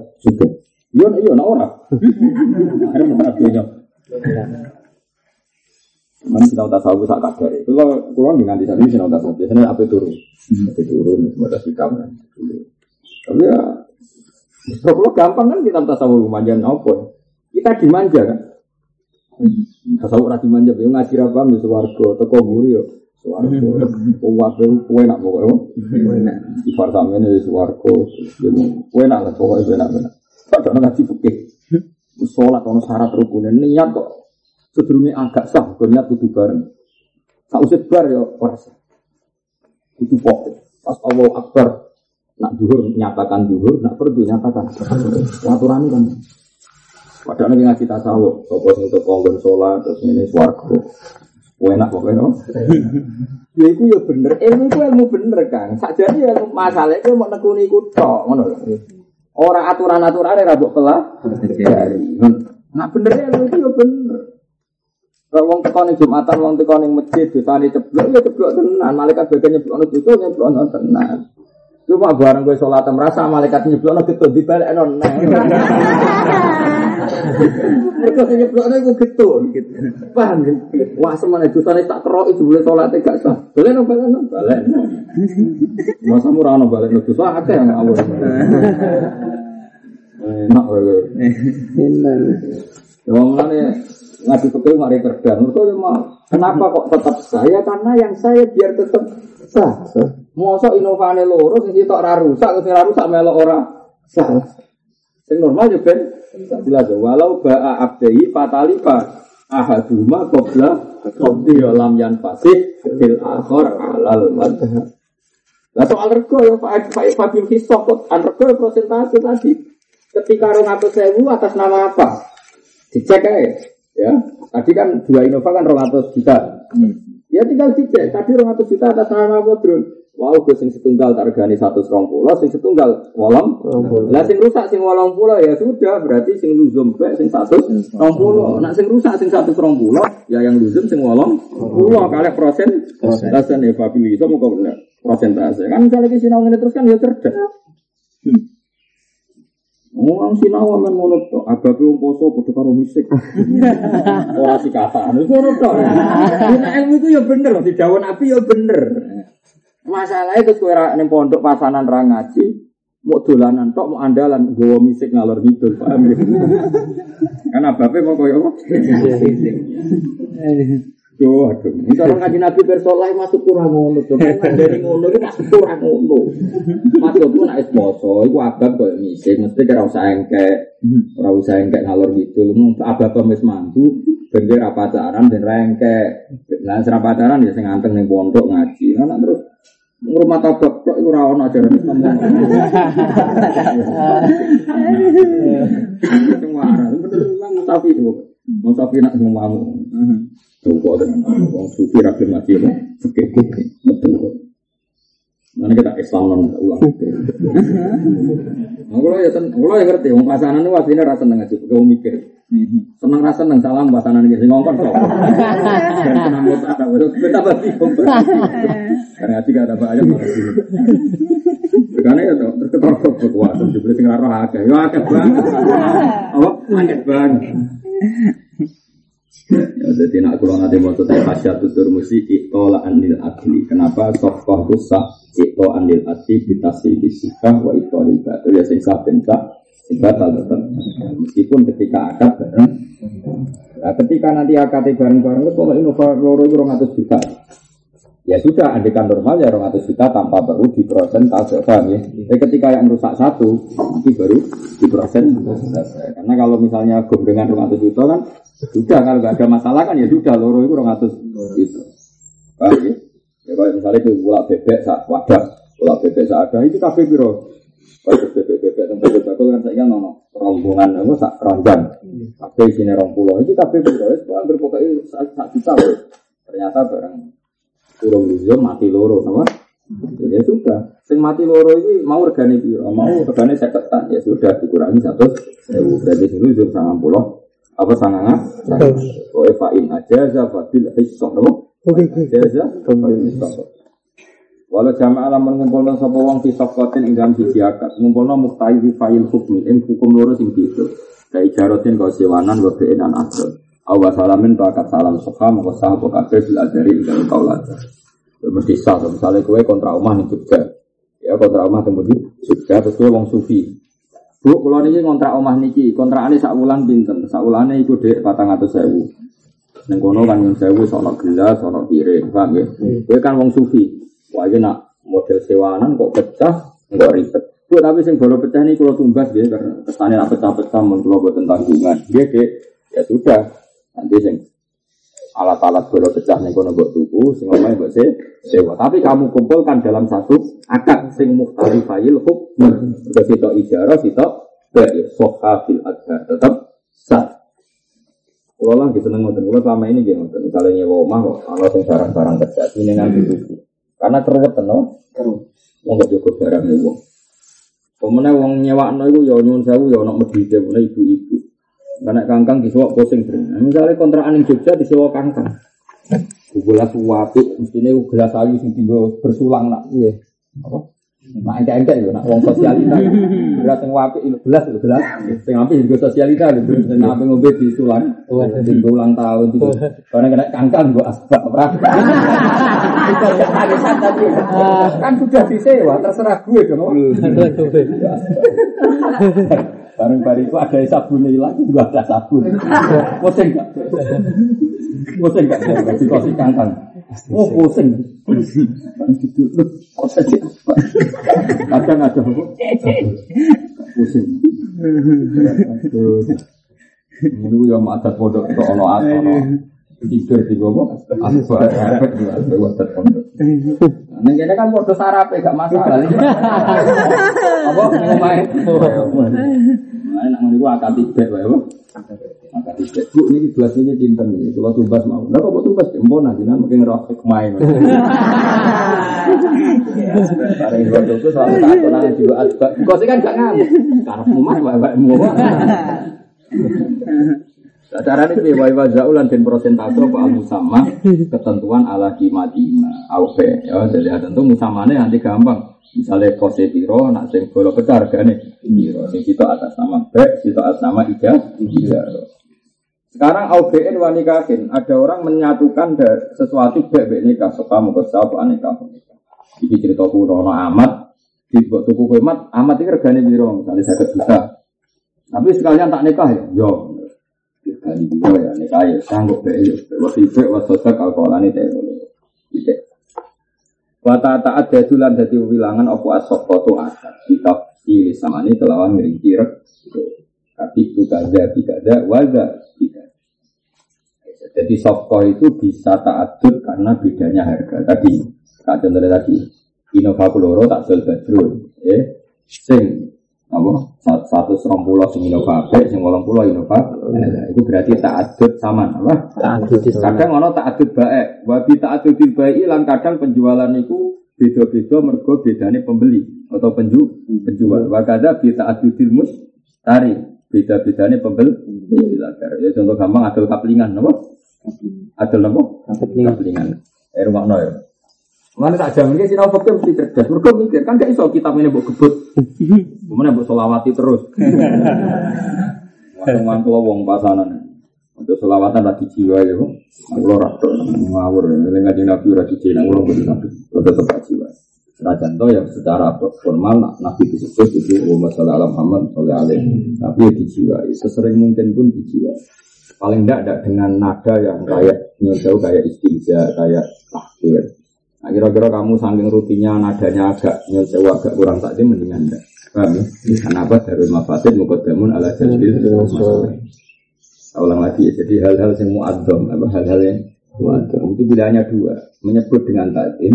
Mana sinau tasawuf sak kadar sinau tasawuf biasanya turun, apa turun sikap Tapi ya kalau gampang kan kita tasawuf apa? Kita dimanja kan? Tasawuf rati manja, ya ngaji apa ya suwargo, teko guri yo suwargo, kuat kue nak pokoknya, ifar sama ini suwargo, kue nak lah pokoknya kue nak benar. Padahal ngaji fikih, sholat ono syarat rukun, niat kok Sedurunge agak sah, niat kudu bareng. Sausé bar ya ora sah. Kudu pokok. Pas Allah Akbar nak duhur nyatakan duhur, nak perdu nyatakan. Aturan kan. Padahal lagi ngaji tasawuf, sopo sing untuk konggon sholat, terus ini swargo. Enak pokoknya, no? ya itu ya bener, ilmu itu ilmu bener kan. Saja ya masalah itu mau nekuni iku tok, ngono lho. Ora aturan-aturan ora mbok pelah. Nah bener ilmu itu ya bener. Kalau wong teko ning Jumatan, wong teko ning masjid, dosane ceblok ya ceblok tenan. Malaikat bagian nyeblokno dosa nyeblokno tenan. Cuma bareng gue sholat merasa malaikat nyeblokno gitu dibalik non. Mereka sing nyeblokno iku gitu. Paham ya? Wah semane dosane tak kerok itu boleh sholat gak sah. Boleh no balik no balik. Masa murah no balik no dosa akeh yang Allah. Enak wae. Enak. Wong ngene ngaji fikih ngari kerja. Mereka ya mau. Kenapa kok tetap saya? Karena yang saya biar tetap sah. Mosok inovane loro sing sitok ora rusak, sing ora rusak melok ora sah. Sing normal yo ben jelas walau ba'a abdai fatalifa ahaduma qabla qabdi lam yan fasih fil akhir alal madhab. Lah soal rego ya Pak Pak Fabil Hisok kok an rego ya prosentase tadi. Ketika rong atus sewu atas nama apa? Dicek aja. Ya, tadi kan dua Innova kan rong atus juta. Ya tinggal dicek. Tadi rong atus juta atas nama apa, Bro? Wow, gue sing setunggal tak regani satu serong pulau, sing setunggal wolong. Lah sing rusak sing wolong pulau ya sudah, berarti sing luzum baik sing satu serong pulau. Nak sing rusak sing satu serong pulau, ya yang luzum sing wolong pulau. Kalian prosen, prosen ya Fabi itu mau benar prosentase. Kan misalnya di sinau ini terus kan ya cerdas. Orang sinau men ngono to, agape wong poso padha karo misik. Ora sikatan. Ngono to. Nek ilmu itu ya bener, didhawuh Nabi ya bener. Masalahnya terus kowe ning pondok pasanan ra ngaji, mau dolanan tok mau andalan gowo misik ngalor ngidul, paham ya? Kan abape mau koyo apa? Yo, aduh. Ini orang kaji Nabi bersoleh masuk kurang ngono. Kan dari ngono itu masuk kurang ngono. Masuk pun nak esmoso, itu abad kok misik. Mesti kira usah engke, ora usah engke ngalor gitu. Lu abad pemis mantu, bengi ra pacaran dan rengke. Nah, serap pacaran ya sing anteng ning pondok ngaji. Nah, terus ngurmat tabak kok ora ono ajaran Islam. Bener musafi itu. Musafi nak mau. Tunggu dengan orang sufi rapi mati ya, oke oke, betul kok. Mana kita Islam non ulang. Kalau ya sen, kalau ya ngerti, orang pasangan itu wasine rasa seneng aja, kau mikir. Seneng rasa seneng salam pasangan ini, ngongkon kok. Dan senang tak ada, kita pasti Karena ngaji gak ada sih. Karena ya tuh, terus ketor kekuatan, juga sing roh akeh, ya akeh banget. Apa? Akeh banget. Ya, jadi nak kalau nanti mau tuh pasca tutur musik itu lah anil adli. Kenapa sokoh itu sah itu anil adli bitasi disikah wa itu anil batu ya sing sah sing batal tetap. Meskipun ketika akad bareng. Nah, ketika nanti akad bareng-bareng itu kalau inova loro itu orang atas juta. Ya sudah, andikan normal ya orang atas juta tanpa baru di persen paham ya. Tapi ketika yang rusak satu, nanti baru di persen Karena kalau misalnya dengan orang atas juta kan sudah kalau nggak ada masalah kan ya sudah loro itu orang atas itu. Paham ya? Ya kalau misalnya itu pula bebek sak wadah, pula bebek sak ada itu kafe biro. Kalau bebek bebek tempat bebek kan saya nono rombongan itu sak keranjang. Kafe sini rong pulau itu kafe biro. Itu kan berpokoknya sak sak juta Ternyata barang kurung luzum mati loro, apa? Ya sudah, sing mati loro ini mau regane piro? Mau regane seketan ya sudah dikurangi satu. Berarti sing luzum sangat pulau apa sanganga? Kowe fa'in ajaza fabil hissah apa? Ajaza fabil hissah. Walau jamaah alam mengumpulkan sapa wong fi safqatin ing dalam siji akad, ngumpulna muhtahi fi fa'il hukmi ing hukum loro sing gitu. Kai jarotin kau siwanan wa bi'in an asal. Awa salamin bakat salam soha maka sah apa kabeh bil ing dalam kaulat. Ya mesti sah, misalnya kowe kontra omah ning Jogja. Ya kontra omah temu di Jogja terus kowe wong sufi. Bu, kalau niki kontrak omah niki, kontrakane sak wulan pinten? Sak wulane iku dhek 400.000. Ning kono kan nyun sewu sono gelas, sono piring, paham ya? Kowe kan wong sufi. Wah, nak model sewanan kok pecah, enggak ribet. Bu, tapi sing baru pecah ini kalau tumbas ya, karena kesannya nak pecah-pecah mun kula boten tanggungan. Nggih, Dek. Ya sudah. Nanti sing alat-alat bola pecah ning kono mbok tuku, sing omahe mbok sewa. Tapi kamu kumpulkan dalam satu akad sing mukhtalifayil hukm. Mergo sitok ijarah, sitok baik sohabil adhar tetap sah. Kalau lah gitu ngoten, kalau selama ini gitu ngoten. Misalnya nyewa omah kok, kalau sing barang-barang kerja ini nganti tuku. Karena keruwet no, keruwet. Wong gak cukup barang nyewa. Pemenang wong nyewa no itu ya nyuwun sewu ya nak medhite ibu-ibu. Karena kangkang disewok pusing nah, Misalnya kontrakan yang Jogja disewok kangkang. Gelas wapi, mestinya gelas ayu sing tinggal bersulang nak. Iya. Apa? Nah, ente-ente itu, nak wong sosialita. Gelas yang wapi itu gelas itu gelas. Yang api juga sosialita itu. Yang api ngombe di sulang. Tinggal ulang tahun itu. Karena kena kangkang gua asbak berapa. Itu ya arisan tadi. Kan sudah disewa, terserah gue dong. Bareng itu ada sabun hilang, juga ada sabun. Pusing gak? Pusing gak? Gak dikasih kangkang. Oh pusing. Kadang ada pusing. Ini yang adat pondok itu ono ono tidur di bawah asbak efek di asbak adat pondok. Neng kene kan foto sarape gak masalah. Apa ngomai? Nah, nak ngono akad tiga wae, Bu. Akad tiga. Bu niki gelas niki dinten niki, kula tumbas mau. Lah kok tumbas empon aja nang mungkin roh hikmah. Bareng foto itu selalu takut nang jiwa asbak. Kok kan gak ngamuk. Karepmu mah wae-wae Cara ini wa wa zaulan dan persentase apa? Al musamma ketentuan ala kimadima aupe ya jadi tentu musamane nanti gampang. Misalnya kose piro nak sing bola pecah regane piro? Sing situ atas nama B situ atas nama ija ija. Sekarang AUBN wanikahin ada orang menyatukan sesuatu baik baik nikah. Suka apa aneka ini cerita kuno amat di tuku kemat amat ini regane piro? Misalnya saya juta tapi sekalian tak nikah ya? Yo Dua ya, ini kaya sanggup deh, waktu itu waktu sosial alkoholan itu ya, Wata taat jadulan jadi wilangan opo asok foto asal kita pilih sama ini kelawan ngerinci Tapi itu gaza tidak waza tidak. Jadi sofko itu bisa taatut karena bedanya harga. Tadi, kacau dari tadi, Innova tak jual badrun, eh, sing apa satu serong pulau sing Innova B, sing wolong pulau Innova, itu berarti taatut sama, apa? Taatut kadang ono taatut baik, wabi taatut baik ilang kadang penjualan itu beda-beda mergo bedane pembeli atau penju penjual. Wakada bi taatutil mus tari beda-bedane pembeli. Ya contoh gampang adol kaplingan, apa? Adol apa? Kaplingan. Eh rumah ya. Mana tak jamin sih sinau fakir mesti cerdas. Mereka mikir kan gak iso kita ini buat kebut. Kemudian buat solawati terus. Waktu mantu wong pasanan. Untuk solawatan lagi jiwa ya, aku ratok ngawur. Ini ngaji nabi rati cina, aku lagi nabi. Tetap jiwa. Senajan to yang secara formal nabi disebut itu masalah alam Muhammad soleh alim. Tapi dijiwai. Sesering mungkin pun dijiwai. Paling tidak dengan nada yang kayak nyusul kayak istinja, kayak tahkir. Nah, kira-kira kamu saking rutinnya nadanya agak nyewa agak kurang tak mendingan enggak. Paham ya? Kenapa darul mafasid mukadamun ala jalbil Ulang lagi ya, jadi hal-hal yang muadzam, apa hal-hal yang muadzam itu pilihannya dua, menyebut dengan takdim.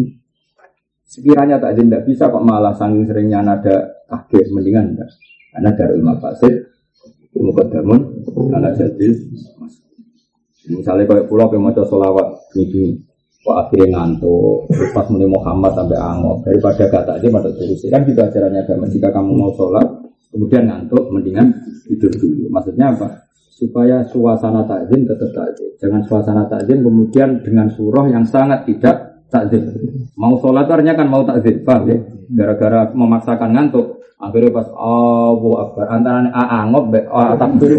Sekiranya takdim tidak bisa kok malah saking seringnya nada akhir mendingan enggak. Karena darul mafasid mukadamun ala jalbil Misalnya kayak pulau yang mau solawat ini Kok akhirnya ngantuk, terus pas mulai Muhammad sampai angop, daripada kata aja pada terus kan gitu ajarannya agama. Jika kamu mau sholat, kemudian ngantuk, mendingan tidur dulu. Maksudnya apa? Supaya suasana takzim tetap takzim. Jangan suasana takzim kemudian dengan surah yang sangat tidak takzim. Mau sholat ternyata kan mau takzim, paham ya? Gara-gara memaksakan ngantuk, akhirnya pas oh Akbar antara angop be oh, takbir.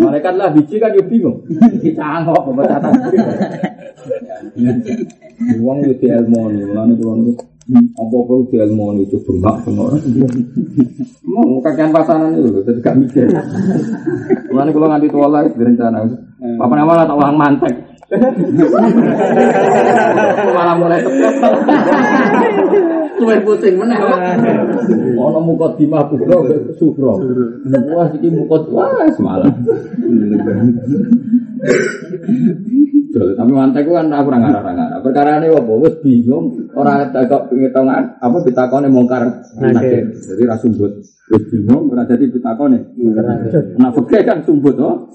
Mereka lah biji kan yo bingung. Kita angop baca takbir. Uang itu ilmu nih, mana tuh uang apa apa itu ilmu nih itu bengkak semua. Mau kakian pasaran itu, jadi gak mikir. Mana kalau nganti tua lagi berencana, apa nama tak uang mantek. Malah mulai tepet. Suwe pusing meneh. Ono mukadimah kubra sugro. Wah iki mukadimah Tapi mantek kan aku ora ngarah-ngarah. Perkara ini apa? Wis bingung, ora kok ngitungan apa ditakone mungkar nakir. Jadi ra sumbut. Wis bingung ora dadi ditakone. Nah, fakir kan sumbut oh.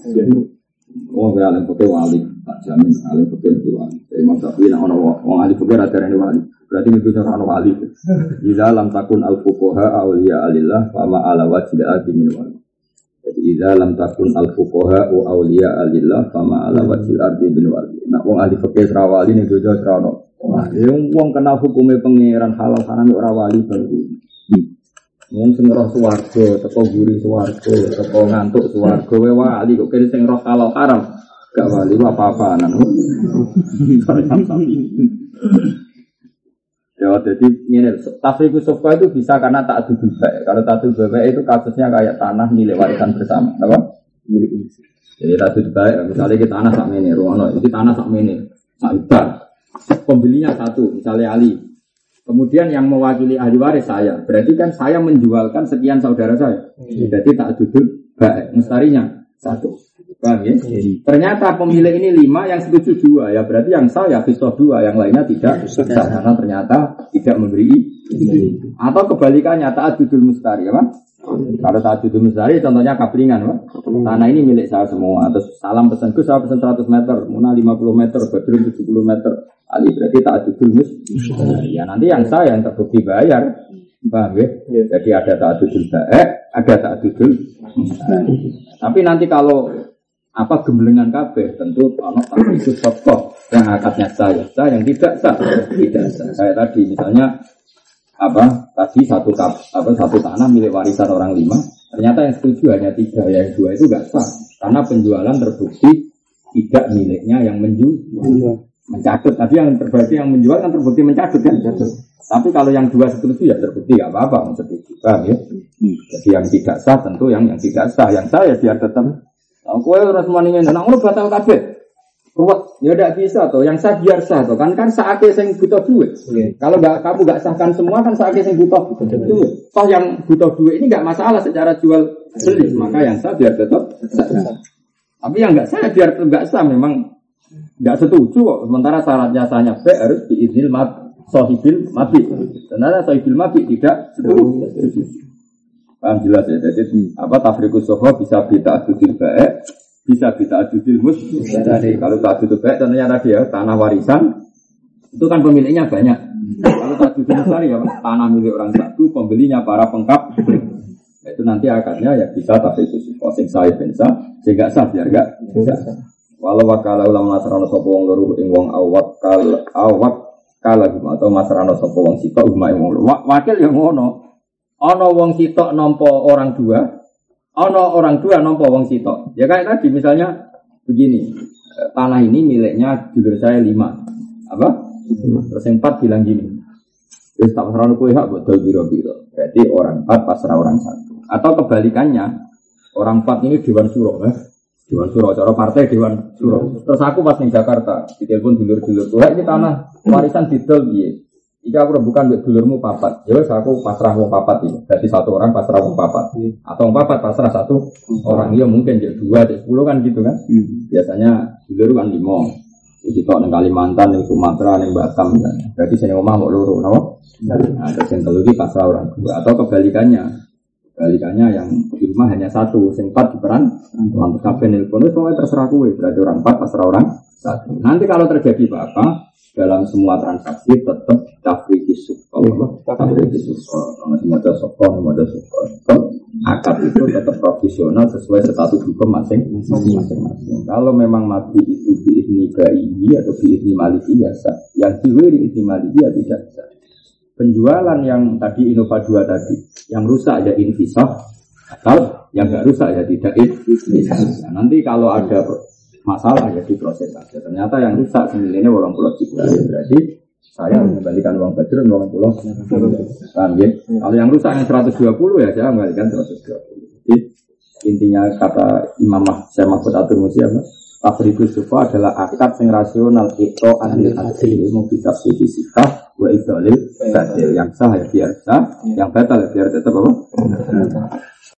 Oh, ya alim fakir wali. Tak jamin alim fakir itu wali. Jadi Imam Syafi'i nek ono wong alim fakir ada ini wali. Berarti itu cara ono wali. Jika lam takun al fuqaha awliya alillah fama ala wajhi al min wali. Jadi idza lam takun al fuqaha wa awliya alillah fama ala wajhil ardi bin wali. Nah wong ahli fikih ra wali ning dojo ra ono. Wong kenal hukume pangeran halal haram ora wali baru. Wong sing roh swarga, teko guri swarga, teko ngantuk swarga wae wali kok kene sing roh halal haram. Gak wali apa-apa nan. Ya, jadi ini tafriqus sofa itu bisa karena tak adu baik. Kalau tak adu baik itu kasusnya kayak tanah milik warisan bersama, apa? Milik Jadi tak adu baik, misalnya kita tanah sak ini, rumah ini tanah sak ini, sak Pembelinya satu, misalnya Ali. Kemudian yang mewakili ahli waris saya, berarti kan saya menjualkan sekian saudara saya. Jadi tak adu baik, mustarinya satu. Paham ya? Iya. Ternyata pemilik ini lima, yang setuju dua. Ya berarti yang sah ya dua, yang lainnya tidak sah. Karena ternyata tidak memberi Atau kebalikannya, taat judul mustari. Ya, Kalau taat judul mustari, contohnya kaplingan. Pak. Tanah ini milik saya semua. Terus salam pesanku, saya pesan 100 meter. Muna 50 meter, Badrun 70 meter. Ali berarti taat judul mustari. Ya nanti yang saya yang terbukti bayar. Paham ya? ya. Jadi ada ta'adudul baik, ada ta'adudul Tapi nanti kalau apa gembelengan kabeh? Tentu kalau itu sokok yang akadnya saya. Sah yang tidak sah. Tidak sah. Saya tadi misalnya apa tadi satu kap apa satu tanah milik warisan orang lima ternyata yang setuju hanya tiga yang dua itu gak sah. Karena penjualan terbukti tidak miliknya yang menjual. Mencatut tapi yang terbukti yang menjual kan terbukti mencatut kan? Tapi kalau yang dua setuju ya terbukti. Gak apa-apa setuju paham ya? Jadi yang tidak sah tentu yang yang tidak sah. Yang sah ya biar tetap Aku ya ora semuanya nah ngono batal kabeh. Ruwet, ya udah bisa tuh. Yang sah biar sah tuh. Kan kan saatnya yang butuh duit. Yeah. Kalau nggak kamu nggak sahkan semua kan saatnya yang butuh duit. Toh yang butuh duit ini nggak masalah secara jual beli. Maka yang sah biar tetap sah. Tapi yang nggak sah biar nggak sah memang nggak setuju kok. Sementara syaratnya sahnya B harus diizinil mat sohibil mati. Sebenarnya sohibil mati tidak setuju. Paham jelas ya. Jadi apa tafrikus soho bisa kita adudil baik, bisa kita adudil mus. Kalau tak adudil baik tentunya tadi ya tanah warisan itu kan pemiliknya banyak. Kalau tak adudil besar ya tanah milik orang satu, pembelinya para pengkap. Itu nanti akadnya ya bisa tapi itu sing saya bisa sehingga sah biar enggak bisa. Walau wakala ulama masrano sopo wong loro ing wong awak kal awak kala atau masrano sopo wong sitok umma ing wong wakil yang ngono Ono wong sitok nompo orang dua, ono orang dua nompo wong sitok. Ya kayak tadi misalnya begini, eh, tanah ini miliknya jujur saya lima, apa? Terus yang empat bilang gini, terus tak pasrah kue hak betul biro biro. Berarti orang empat pasrah orang satu. Atau kebalikannya, orang empat ini dewan suro, eh? Dewan Suro, cara partai Dewan Suro. Terus aku pas di Jakarta, ditelepon dulur-dulur, ini tanah warisan didol, iya. Jika aku bukan buat dulurmu papat, ya wes aku pasrah wong papat ini. Jadi satu orang pasrah wong papat, atau wong papat pasrah satu orang. Ya mungkin jadi dua, jadi sepuluh kan gitu kan. Hmm. Biasanya dulur kan lima. Kita neng Kalimantan, neng Sumatera, neng Batam kan. Berarti sini omah mau luru, kenapa? Nah, terus yang lagi pasrah orang dua. Atau kebalikannya, kebalikannya yang di rumah hanya satu, sing empat diperan. Lantas kafe nelpon, itu terserah kue. Berarti orang empat pasrah orang satu. Nanti kalau terjadi apa-apa, dalam semua transaksi tetap tafriki suko tafriki kalau semua suko semua suko akad itu tetap profesional sesuai status hukum masing-masing. Kalau memang mati itu biizni ini atau biizni maliki ya sah. Yang diwiri biizni maliki ya tidak sah penjualan yang tadi Innova 2 tadi yang rusak ya invisah atau yang nggak rusak ya tidak invisah nah, nanti kalau ada masalah ya diproses saja. Ternyata yang rusak sembilannya orang pulau juta. Berarti saya mengembalikan uang badrun orang pulau. Paham ya? Kalau yang rusak yang 120 ya saya mengembalikan 120. Jadi intinya kata Imam saya Mahfud Atur Musi apa? Tafriqus sufa adalah akad yang rasional itu anil adil mau kita sisi sifat wa idolil batil. Yang sah ya biar sah yang batal ya biar tetap apa